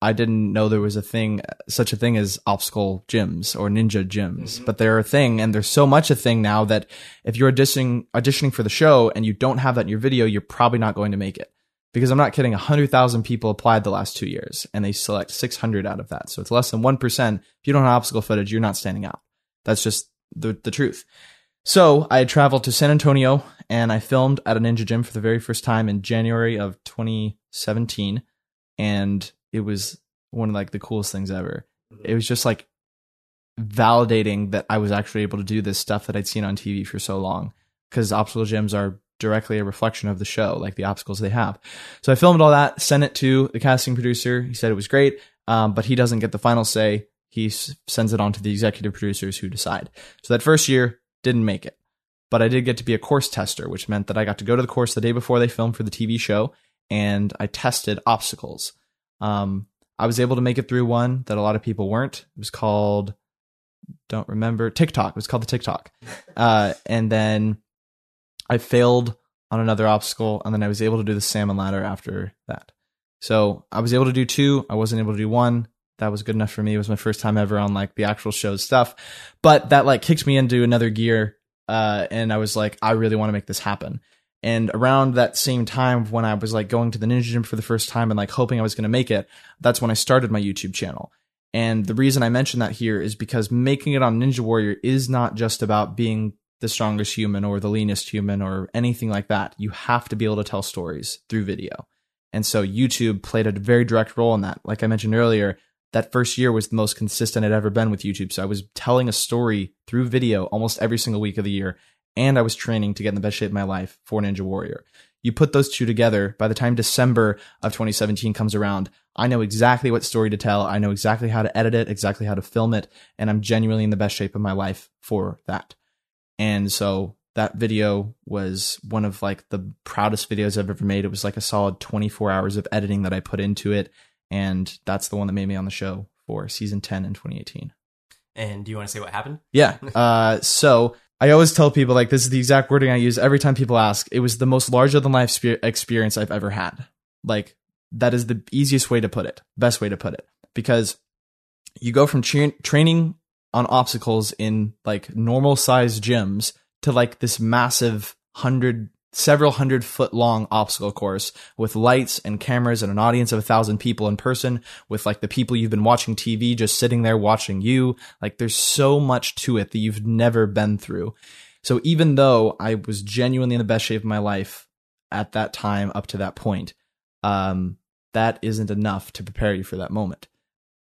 I didn't know there was a thing, such a thing as obstacle gyms or ninja gyms, Mhm. but they're a thing. And there's so much a thing now that if you're auditioning, auditioning for the show and you don't have that in your video, you're probably not going to make it. Because I'm not kidding, 100,000 people applied the last two years and they select 600 out of that. So it's less than 1%. If you don't have obstacle footage, you're not standing out. That's just the, the truth. So I had traveled to San Antonio and I filmed at a ninja gym for the very first time in January of 2017. And it was one of like the coolest things ever. It was just like validating that I was actually able to do this stuff that I'd seen on TV for so long. Because obstacle gyms are directly a reflection of the show, like the obstacles they have. So I filmed all that, sent it to the casting producer. He said it was great, um, but he doesn't get the final say. He s- sends it on to the executive producers who decide. So that first year didn't make it, but I did get to be a course tester, which meant that I got to go to the course the day before they filmed for the TV show, and I tested obstacles. Um, I was able to make it through one that a lot of people weren't. It was called, don't remember, TikTok. It was called the TikTok. Uh, and then I failed on another obstacle, and then I was able to do the salmon ladder after that. So I was able to do two. I wasn't able to do one. That was good enough for me. It was my first time ever on like the actual show stuff, but that like kicked me into another gear. Uh, and I was like, I really want to make this happen. And around that same time, when I was like going to the ninja gym for the first time and like hoping I was going to make it, that's when I started my YouTube channel. And the reason I mention that here is because making it on Ninja Warrior is not just about being the strongest human or the leanest human or anything like that. You have to be able to tell stories through video. And so YouTube played a very direct role in that. Like I mentioned earlier, that first year was the most consistent I'd ever been with YouTube. So I was telling a story through video almost every single week of the year. And I was training to get in the best shape of my life for Ninja Warrior. You put those two together, by the time December of 2017 comes around, I know exactly what story to tell. I know exactly how to edit it, exactly how to film it, and I'm genuinely in the best shape of my life for that. And so that video was one of like the proudest videos I've ever made. It was like a solid 24 hours of editing that I put into it. And that's the one that made me on the show for season 10 in 2018. And do you want to say what happened? Yeah. Uh, so I always tell people like this is the exact wording I use every time people ask. It was the most larger than life spe- experience I've ever had. Like that is the easiest way to put it, best way to put it, because you go from tra- training on obstacles in like normal sized gyms to like this massive hundred, several hundred foot long obstacle course with lights and cameras and an audience of a thousand people in person with like the people you've been watching TV just sitting there watching you. Like there's so much to it that you've never been through. So even though I was genuinely in the best shape of my life at that time up to that point, um, that isn't enough to prepare you for that moment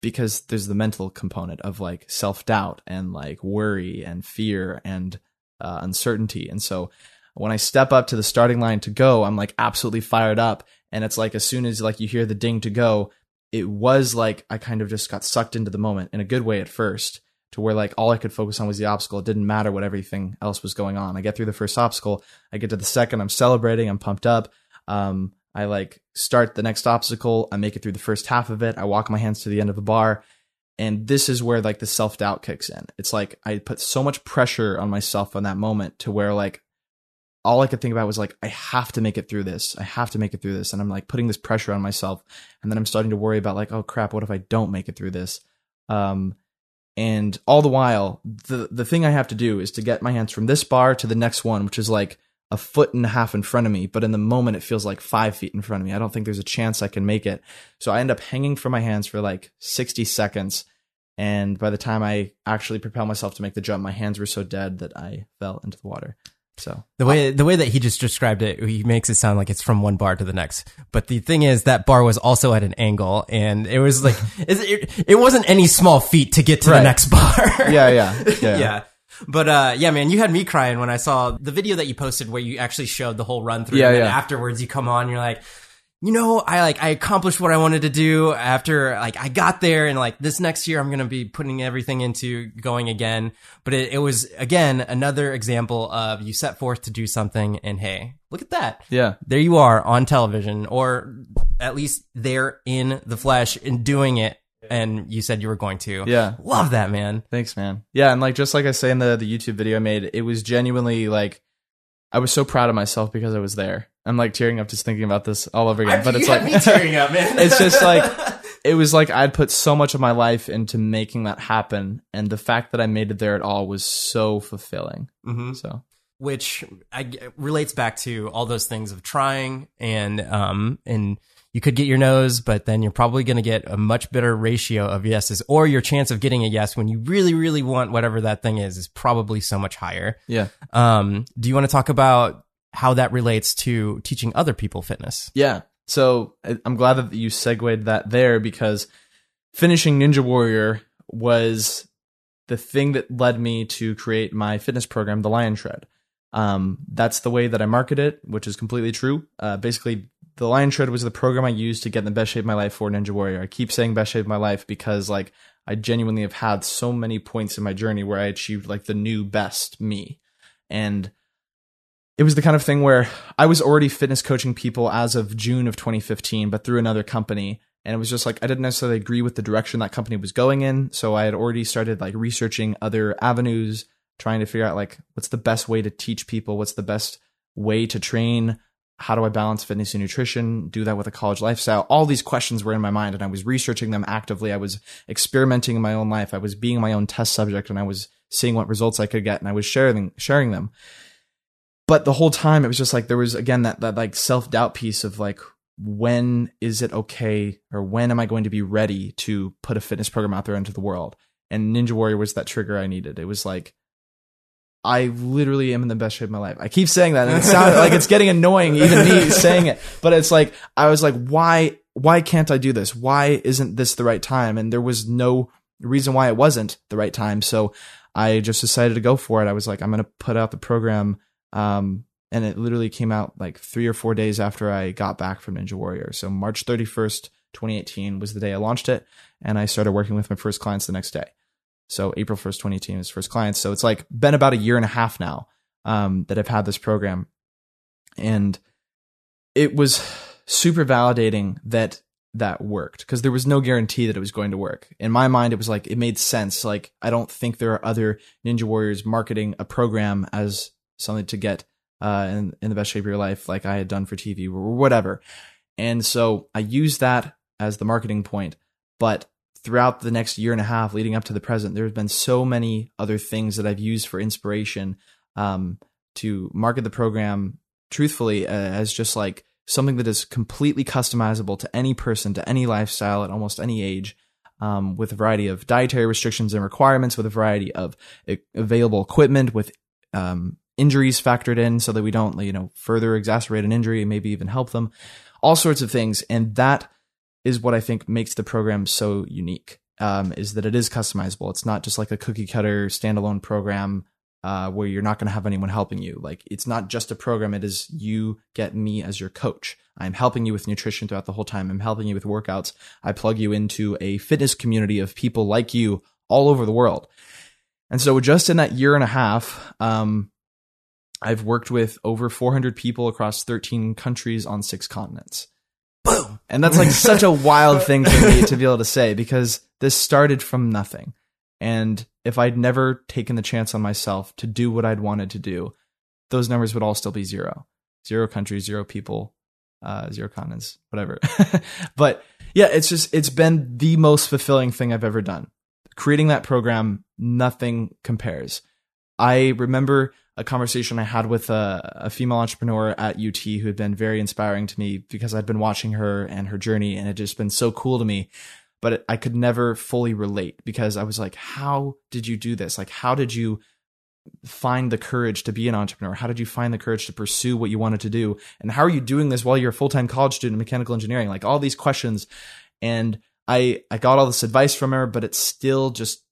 because there's the mental component of like self doubt and like worry and fear and uh, uncertainty. And so when I step up to the starting line to go, I'm like absolutely fired up. And it's like as soon as like you hear the ding to go, it was like I kind of just got sucked into the moment in a good way at first to where like all I could focus on was the obstacle. It didn't matter what everything else was going on. I get through the first obstacle. I get to the second. I'm celebrating. I'm pumped up. Um, I like start the next obstacle. I make it through the first half of it. I walk my hands to the end of the bar. And this is where like the self doubt kicks in. It's like I put so much pressure on myself in that moment to where like all I could think about was like, I have to make it through this. I have to make it through this. And I'm like putting this pressure on myself. And then I'm starting to worry about like, oh crap, what if I don't make it through this? Um, and all the while, the the thing I have to do is to get my hands from this bar to the next one, which is like a foot and a half in front of me. But in the moment, it feels like five feet in front of me. I don't think there's a chance I can make it. So I end up hanging from my hands for like 60 seconds. And by the time I actually propel myself to make the jump, my hands were so dead that I fell into the water. So The way the way that he just described it, he makes it sound like it's from one bar to the next. But the thing is, that bar was also at an angle, and it was like it, it, wasn't any small feat to get to Right. the next bar. yeah, yeah, yeah. yeah. But uh, yeah, man, you had me crying when I saw the video that you posted where you actually showed the whole run through. Yeah, and then yeah. afterwards, you come on, you're like, you know, I like I accomplished what I wanted to do after like I got there and like this next year I'm going to be putting everything into going again. But it, it was again another example of you set forth to do something and hey, look at that. Yeah. There you are on television or at least there in the flesh and doing it and you said you were going to. Yeah. Love that, man. Thanks, man. Yeah, and like just like I say in the the YouTube video I made, it was genuinely like I was so proud of myself because I was there. I'm like tearing up just thinking about this all over again. but it's like me tearing up, man. it's just like it was like I'd put so much of my life into making that happen, and the fact that I made it there at all was so fulfilling. Mhm. So which I, relates back to all those things of trying and um and you could get your nose, but then you're probably going to get a much better ratio of yeses, or your chance of getting a yes when you really, really want whatever that thing is is probably so much higher. yeah, Um, do you want to talk about how that relates to teaching other people fitness? yeah. So I'm glad that you segued that there because finishing Ninja Warrior was the thing that led me to create my fitness program, the Lion Shred. Um, that's the way that I market it, which is completely true. Uh, basically, the Lion Shred was the program I used to get in the best shape of my life for Ninja Warrior. I keep saying best shape of my life because like I genuinely have had so many points in my journey where I achieved like the new best me. And it was the kind of thing where I was already fitness coaching people as of June of 2015, but through another company. And it was just like I didn't necessarily agree with the direction that company was going in. So I had already started like researching other avenues, trying to figure out like what's the best way to teach people, what's the best way to train, how do I balance fitness and nutrition, do that with a college lifestyle. All these questions were in my mind and I was researching them actively. I was experimenting in my own life. I was being my own test subject and I was seeing what results I could get and I was sharing sharing them but the whole time it was just like there was again that that like self-doubt piece of like when is it okay or when am i going to be ready to put a fitness program out there into the world and ninja warrior was that trigger i needed it was like i literally am in the best shape of my life. I keep saying that and it sounds like it's getting annoying even me saying it. But it's like i was like why why can't i do this? Why isn't this the right time? And there was no reason why it wasn't the right time. So i just decided to go for it. I was like i'm going to put out the program um, and it literally came out like three or four days after I got back from Ninja Warrior. So March 31st, 2018 was the day I launched it, and I started working with my first clients the next day. So April 1st, 2018 was first clients. So it's like been about a year and a half now um, that I've had this program, and it was super validating that that worked because there was no guarantee that it was going to work. In my mind, it was like it made sense. Like I don't think there are other Ninja Warriors marketing a program as something to get uh, in, in the best shape of your life, like I had done for TV or whatever. And so I used that as the marketing point. But throughout the next year and a half leading up to the present, there's been so many other things that I've used for inspiration um, to market the program truthfully uh, as just like something that is completely customizable to any person, to any lifestyle at almost any age. Um, with a variety of dietary restrictions and requirements, with a variety of available equipment, with um, injuries factored in so that we don't, you know, further exacerbate an injury and maybe even help them, all sorts of things. And that is what I think makes the program so unique. Um, is that it is customizable. It's not just like a cookie cutter standalone program uh, where you're not going to have anyone helping you. Like it's not just a program. It is you get me as your coach. I'm helping you with nutrition throughout the whole time. I'm helping you with workouts. I plug you into a fitness community of people like you all over the world. And so just in that year and a half, um, I've worked with over 400 people across 13 countries on six continents. Boom. And that's like such a wild thing for me to be able to say because this started from nothing. And if I'd never taken the chance on myself to do what I'd wanted to do, those numbers would all still be zero. Zero countries, zero people, uh, zero continents, whatever. but yeah, it's just, it's been the most fulfilling thing I've ever done. Creating that program, nothing compares. I remember a conversation I had with a, a, female entrepreneur at UT who had been very inspiring to me because I'd been watching her and her journey and it just been so cool to me. But I could never fully relate because I was like, how did you do this? Like, how did you find the courage to be an entrepreneur? How did you find the courage to pursue what you wanted to do? And how are you doing this while you're a full time college student in mechanical engineering? Like all these questions. And I, I got all this advice from her, but it still just,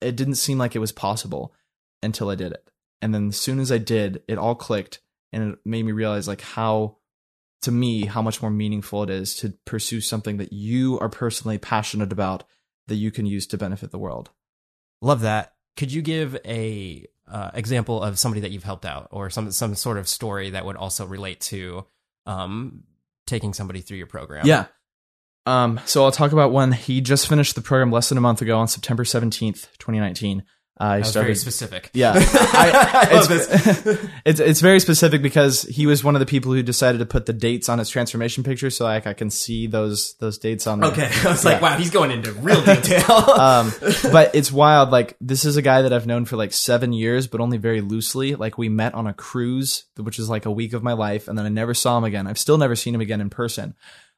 it didn't seem like it was possible until I did it. And then as soon as I did, it all clicked and it made me realize like how to me how much more meaningful it is to pursue something that you are personally passionate about that you can use to benefit the world. Love that. Could you give a uh, example of somebody that you've helped out, or some some sort of story that would also relate to um, taking somebody through your program? Yeah. Um, so I'll talk about when he just finished the program less than a month ago on September 17th, 2019. He that started, very specific. Yeah, I, I love this. it's it's very specific because he was one of the people who decided to put the dates on his transformation picture, so like I can see those those dates on there. Okay, I was like, wow, he's going into real detail. Um, but it's wild. Like this is a guy that I've known for like seven years, but only very loosely. Like we met on a cruise, which is like a week of my life, and then I never saw him again. I've still never seen him again in person.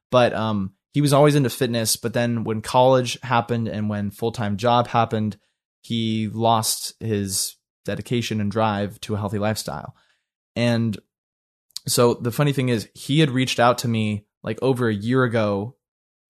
But um, he was always into fitness. But then when college happened and when full time job happened, he lost his dedication and drive to a healthy lifestyle. And so the funny thing is, he had reached out to me like over a year ago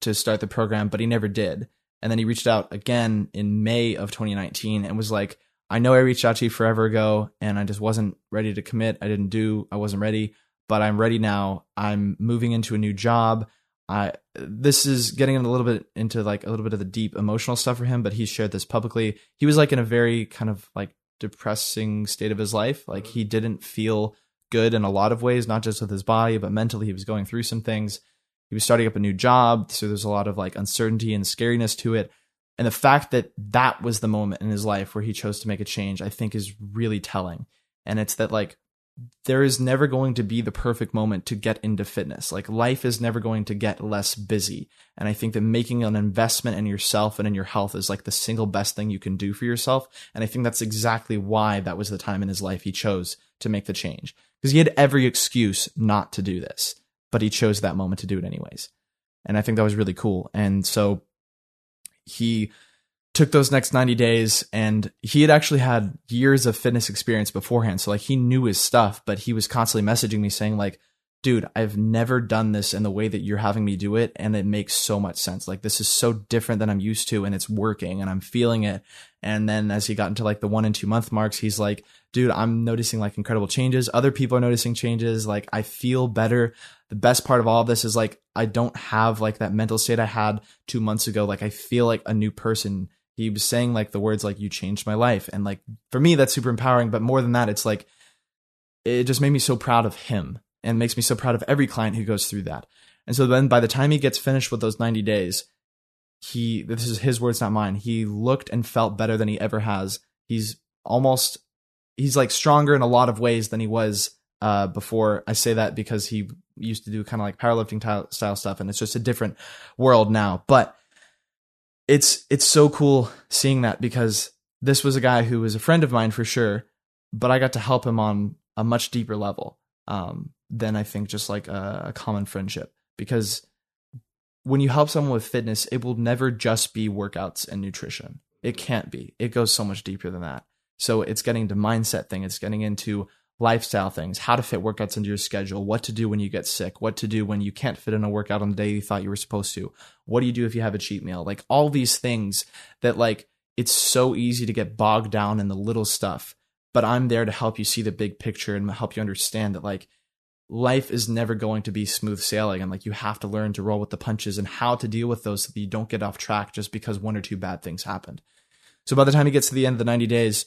to start the program, but he never did. And then he reached out again in May of 2019 and was like, I know I reached out to you forever ago and I just wasn't ready to commit. I didn't do, I wasn't ready, but I'm ready now. I'm moving into a new job. I this is getting a little bit into like a little bit of the deep emotional stuff for him, but he shared this publicly. He was like in a very kind of like depressing state of his life. Like he didn't feel good in a lot of ways, not just with his body, but mentally he was going through some things. He was starting up a new job, so there's a lot of like uncertainty and scariness to it. And the fact that that was the moment in his life where he chose to make a change, I think is really telling. And it's that like there is never going to be the perfect moment to get into fitness. Like life is never going to get less busy. And I think that making an investment in yourself and in your health is like the single best thing you can do for yourself. And I think that's exactly why that was the time in his life he chose to make the change. Because he had every excuse not to do this, but he chose that moment to do it anyways. And I think that was really cool. And so he took those next 90 days and he had actually had years of fitness experience beforehand so like he knew his stuff but he was constantly messaging me saying like dude i've never done this in the way that you're having me do it and it makes so much sense. Like this is so different than i'm used to and it's working and i'm feeling it. And then as he got into like the one and two month marks he's like dude i'm noticing like incredible changes. Other people are noticing changes. Like i feel better. The best part of all of this is like i don't have like that mental state i had two months ago. Like i feel like a new person he was saying like the words like you changed my life. And like for me that's super empowering but more than that it's like it just made me so proud of him and makes me so proud of every client who goes through that. And so then by the time he gets finished with those 90 days he this is his words not mine he looked and felt better than he ever has. He's almost he's like stronger in a lot of ways than he was uh before. I say that because he used to do kind of like powerlifting style- style stuff and it's just a different world now. But it's it's so cool seeing that because this was a guy who was a friend of mine for sure, but I got to help him on a much deeper level um, than I think just like a, a common friendship. Because when you help someone with fitness, it will never just be workouts and nutrition. It can't be. It goes so much deeper than that. So it's getting to mindset thing. It's getting into lifestyle things, how to fit workouts into your schedule, what to do when you get sick, what to do when you can't fit in a workout on the day you thought you were supposed to. What do you do if you have a cheat meal? Like all these things that like it's so easy to get bogged down in the little stuff, but I'm there to help you see the big picture and help you understand that like life is never going to be smooth sailing and like you have to learn to roll with the punches and how to deal with those so that you don't get off track just because one or two bad things happened. So by the time he gets to the end of the 90 days,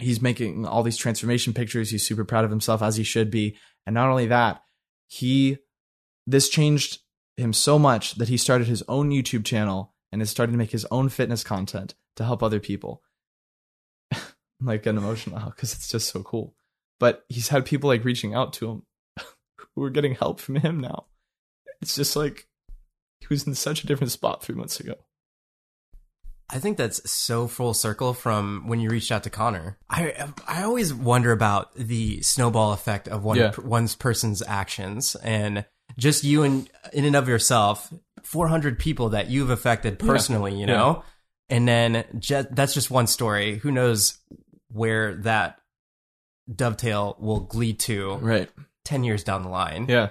he's making all these transformation pictures. He's super proud of himself as he should be. And not only that, he this changed him so much that he started his own YouTube channel and is starting to make his own fitness content to help other people. Like an emotional because it's just so cool. But he's had people like reaching out to him who are getting help from him now. It's just like he was in such a different spot three months ago. I think that's so full circle from when you reached out to Connor. I I always wonder about the snowball effect of one Yeah. one's person's actions and just you and in and of yourself, 400 people that you've affected personally, you know? And then ju- that's just one story. Who knows where that dovetail will lead to Right. 10 years down the line. Yeah.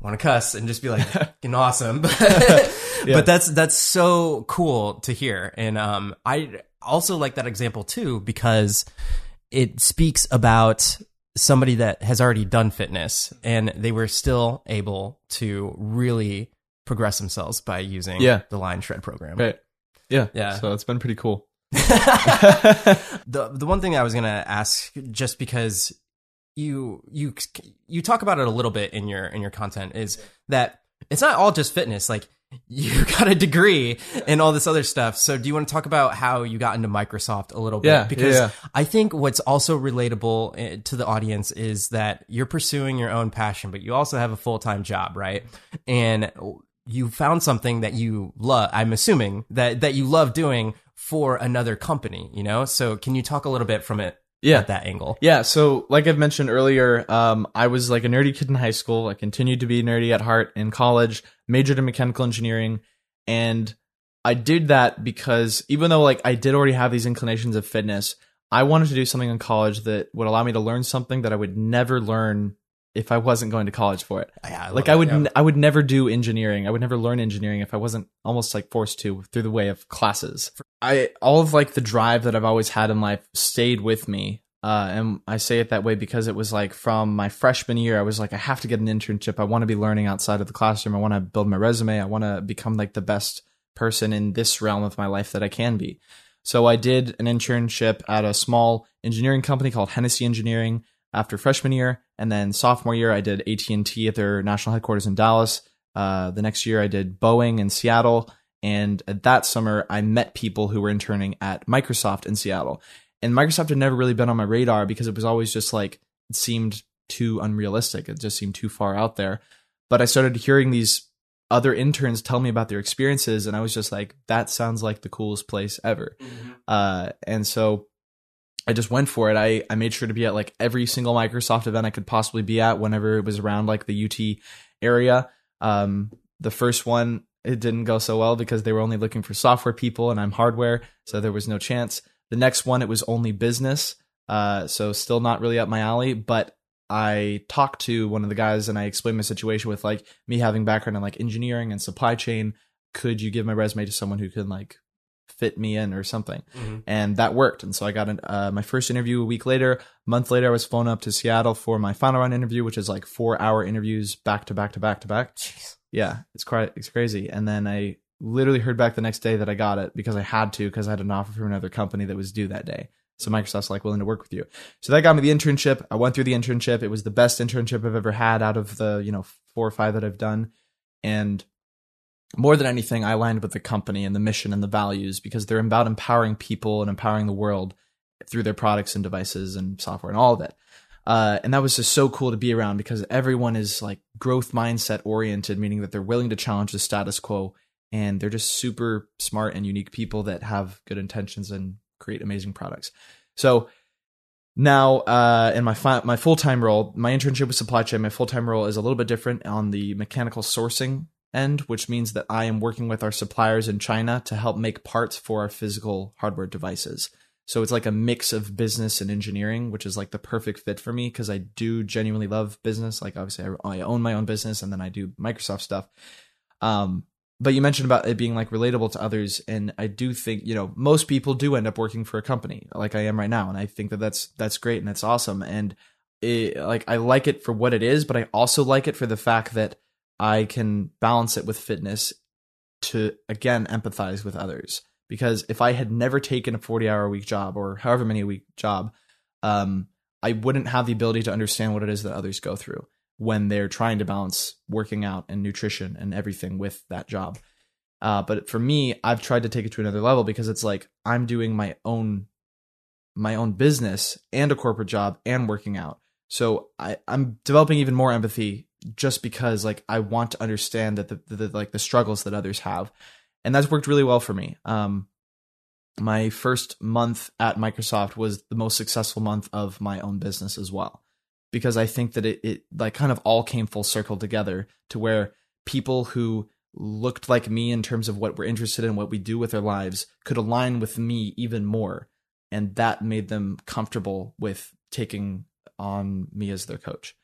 want to cuss and just be like fucking awesome Yeah. but that's that's so cool to hear and um i also like that example too because it speaks about somebody that has already done fitness and they were still able to really progress themselves by using Yeah. the Lion Shred program. Right. Yeah. Yeah. So it's been pretty cool. the the one thing I was gonna ask, just because you you you talk about it a little bit in your in your content, is that it's not all just fitness. Like you got a degree and all this other stuff. So do you want to talk about how you got into Microsoft a little bit? Yeah, because yeah. I think what's also relatable eh, to the audience is that you're pursuing your own passion, but you also have a full time job, right? And you found something that you love. I'm assuming that that you love doing for another company. You know, so can you talk a little bit from it? Yeah. at that angle. Yeah, so like I've mentioned earlier, um, I was like a nerdy kid in high school. I continued to be nerdy at heart in college, majored in mechanical engineering, and I did that because even though like I did already have these inclinations of fitness, I wanted to do something in college that would allow me to learn something that I would never learn if I wasn't going to college for it. Yeah, I like I would yeah. I would never do engineering. I would never learn engineering if I wasn't almost like forced to through the way of classes. I all of like the drive that I've always had in life stayed with me. Uh, and I say it that way because it was like from my freshman year, I was like, I have to get an internship. I want to be learning outside of the classroom. I want to build my resume. I want to become like the best person in this realm of my life that I can be. So I did an internship at a small engineering company called Hennessy Engineering after freshman year, and then sophomore year I did AT and T at their national headquarters in Dallas. Uh, the next year I did Boeing in Seattle, and that summer I met people who were interning at Microsoft in Seattle. And Microsoft had never really been on my radar because it was always just like it seemed too unrealistic. It just seemed too far out there. But I started hearing these other interns tell me about their experiences, and I was just like, that sounds like the coolest place ever. Uh, and so I just went for it. I, I made sure to be at like every single Microsoft event I could possibly be at whenever it was around like the UT area. Um, the first one, it didn't go so well because they were only looking for software people and I'm hardware. So there was no chance. The next one, it was only business. Uh, so still not really up my alley, but I talked to one of the guys and I explained my situation with like me having background in like engineering and supply chain. Could you give my resume to someone who can like fit me in or something? and that worked. And so I got an, uh, my first interview a week later. A month later, I was flown up to Seattle for my final round interview, which is like four hour interviews back to back to back to back. Yeah, it's quite it's crazy. And then I literally heard back the next day that I got it because I had to because I had an offer from another company that was due that day. So Microsoft's like willing to work with you. So that got me the internship. I went through the internship. It was the best internship I've ever had out of the you know four or five that I've done, and more than anything, I aligned with the company and the mission and the values because they're about empowering people and empowering the world through their products and devices and software and all of it. Uh, and that was just so cool to be around because everyone is like growth mindset oriented, meaning that they're willing to challenge the status quo and they're just super smart and unique people that have good intentions and create amazing products. So now, uh, in my fi- my full time role, my internship with supply chain, my full time role is a little bit different on the mechanical sourcing end, which means that I am working with our suppliers in China to help make parts for our physical hardware devices. So it's like a mix of business and engineering, which is like the perfect fit for me because I do genuinely love business. Like obviously, I, I own my own business and then I do Microsoft stuff. Um, but you mentioned about it being like relatable to others, and I do think you know most people do end up working for a company like I am right now, and I think that that's that's great and that's awesome, and it, like I like it for what it is, but I also like it for the fact that I can balance it with fitness to again empathize with others because if I had never taken a 40 hour a week job or however many a week job, um, I wouldn't have the ability to understand what it is that others go through when they're trying to balance working out and nutrition and everything with that job. Uh, but for me, I've tried to take it to another level because it's like I'm doing my own my own business and a corporate job and working out. So I, I'm developing even more empathy just because like I want to understand that the, the, the like the struggles that others have, and that's worked really well for me. Um, my first month at Microsoft was the most successful month of my own business as well, because I think that it it like kind of all came full circle together to where people who looked like me in terms of what we're interested in, what we do with our lives, could align with me even more, and that made them comfortable with taking on me as their coach.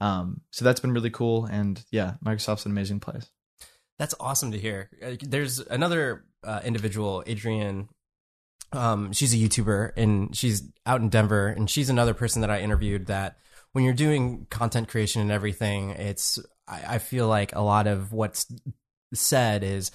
Um, so that's been really cool, and yeah, Microsoft's an amazing place. That's awesome to hear. There's another uh, individual, Adrian. Um, she's a YouTuber and she's out in Denver, and she's another person that I interviewed that when you're doing content creation and everything, it's I, I feel like a lot of what's said is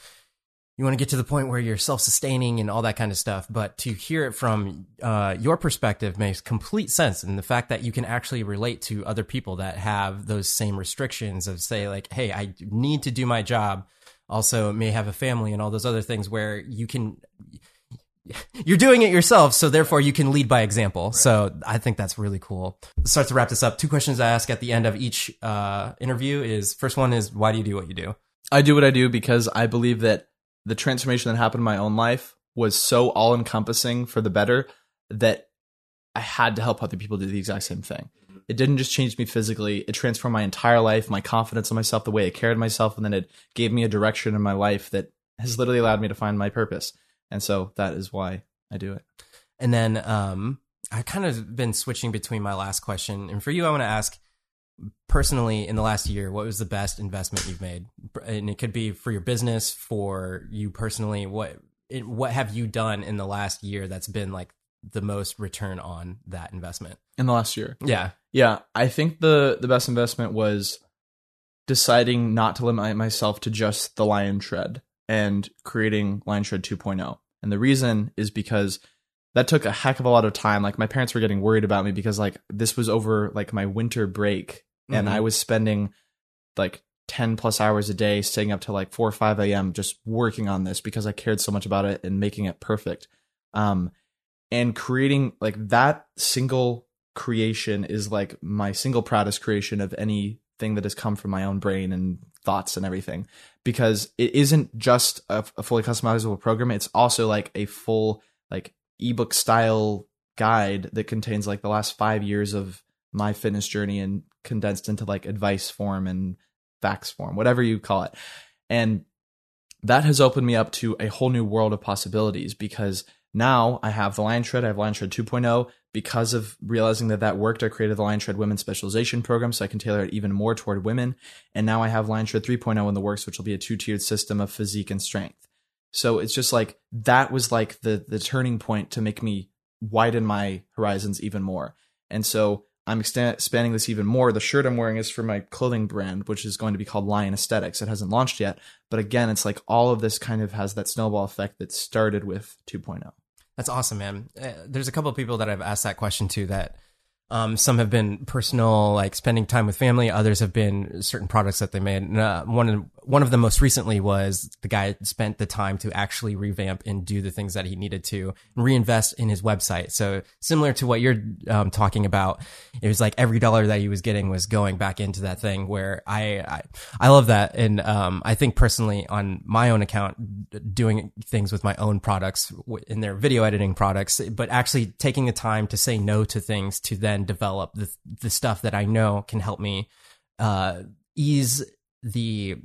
you want to get to the point where you're self-sustaining and all that kind of stuff but to hear it from uh, your perspective makes complete sense and the fact that you can actually relate to other people that have those same restrictions of say like hey i need to do my job. Also may have a family and all those other things where you can you're doing it yourself so therefore you can lead by example. So i think that's really cool. Start to wrap this up. Two questions i ask at the end of each uh, interview is first one is why do you do what you do? I do what I do because I believe that the transformation that happened in my own life was so all encompassing for the better that I had to help other people do the exact same thing. It didn't just change me physically, it transformed my entire life, my confidence in myself, the way I carried myself, and then it gave me a direction in my life that has literally allowed me to find my purpose. And so that is why I do it. And then um, I kind of been switching between my last question. And for you, I want to ask personally in the last year, what was the best investment you've made? And it could be for your business, for you personally. What it, what have you done in the last year that's been like the most return on that investment? In the last year. Yeah. Yeah. I think the the best investment was deciding not to limit myself to just the Lion Shred and creating Lion Shred 2.0. And the reason is because that took a heck of a lot of time. Like my parents were getting worried about me because like this was over like my winter break and Mhm. I was spending like 10 plus hours a day staying up to like 4 or 5 a.m. just working on this because I cared so much about it and making it perfect. Um, and creating like that single creation is like my single proudest creation of anything that has come from my own brain and thoughts and everything because it isn't just a, a fully customizable program it's also like a full like ebook style guide that contains like the last five years of my fitness journey and condensed into like advice form and facts form whatever you call it and that has opened me up to a whole new world of possibilities because now I have the Lion Shred, I have Lion Shred 2.0. Because of realizing that that worked, I created the Lion Shred Women's Specialization Program so I can tailor it even more toward women. And now I have Lion Shred 3.0 in the works, which will be a two tiered system of physique and strength. So it's just like that was like the the turning point to make me widen my horizons even more. And so I'm expanding this even more. The shirt I'm wearing is for my clothing brand, which is going to be called Lion Aesthetics. It hasn't launched yet, but again, it's like all of this kind of has that snowball effect that started with oh. 2.0. That's awesome, man. Uh, there's a couple of people that I've asked that question to that um, some have been personal, like spending time with family. Others have been certain products that they made. And, uh, one of one of them most recently was the guy spent the time to actually revamp and do the things that he needed to and reinvest in his website. So similar to what you're um, talking about, it was like every dollar that he was getting was going back into that thing. Where I I, I love that, and um, I think personally on my own account, doing things with my own products in their video editing products, but actually taking the time to say no to things to then develop the the stuff that I know can help me uh, ease the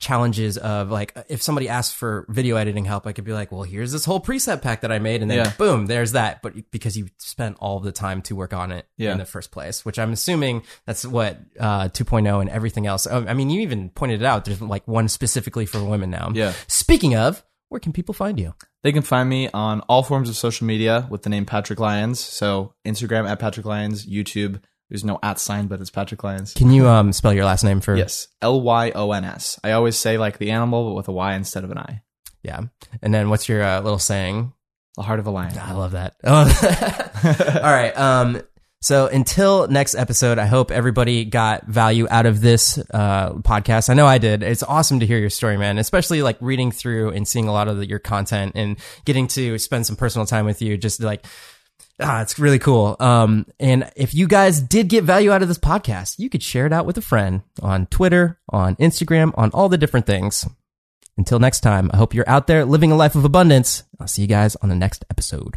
challenges of like if somebody asks for video editing help, I could be like, well, here's this whole preset pack that I made, and then Yeah. boom, there's that. But because you spent all the time to work on it Yeah. in the first place, which I'm assuming that's what uh, 2.0 and everything else. um, I mean, you even pointed it out. There's like one specifically for women now. Yeah. Speaking of, where can people find you? They can find me on all forms of social media with the name Patrick Lyons. So Instagram at Patrick Lyons, YouTube. There's no at sign, but it's Patrick Lyons. Can you um, spell your last name for? Yes, L Y O N S. I always say like the animal, but with a Y instead of an I. Yeah. And then what's your uh, little saying? The heart of a lion. I love that. Oh. All right. Um, so until next episode, I hope everybody got value out of this uh, podcast. I know I did. It's awesome to hear your story, man. Especially like reading through and seeing a lot of the, your content and getting to spend some personal time with you. Just like, ah, it's really cool. Um, and if you guys did get value out of this podcast, you could share it out with a friend on Twitter, on Instagram, on all the different things. Until next time, I hope you're out there living a life of abundance. I'll see you guys on the next episode.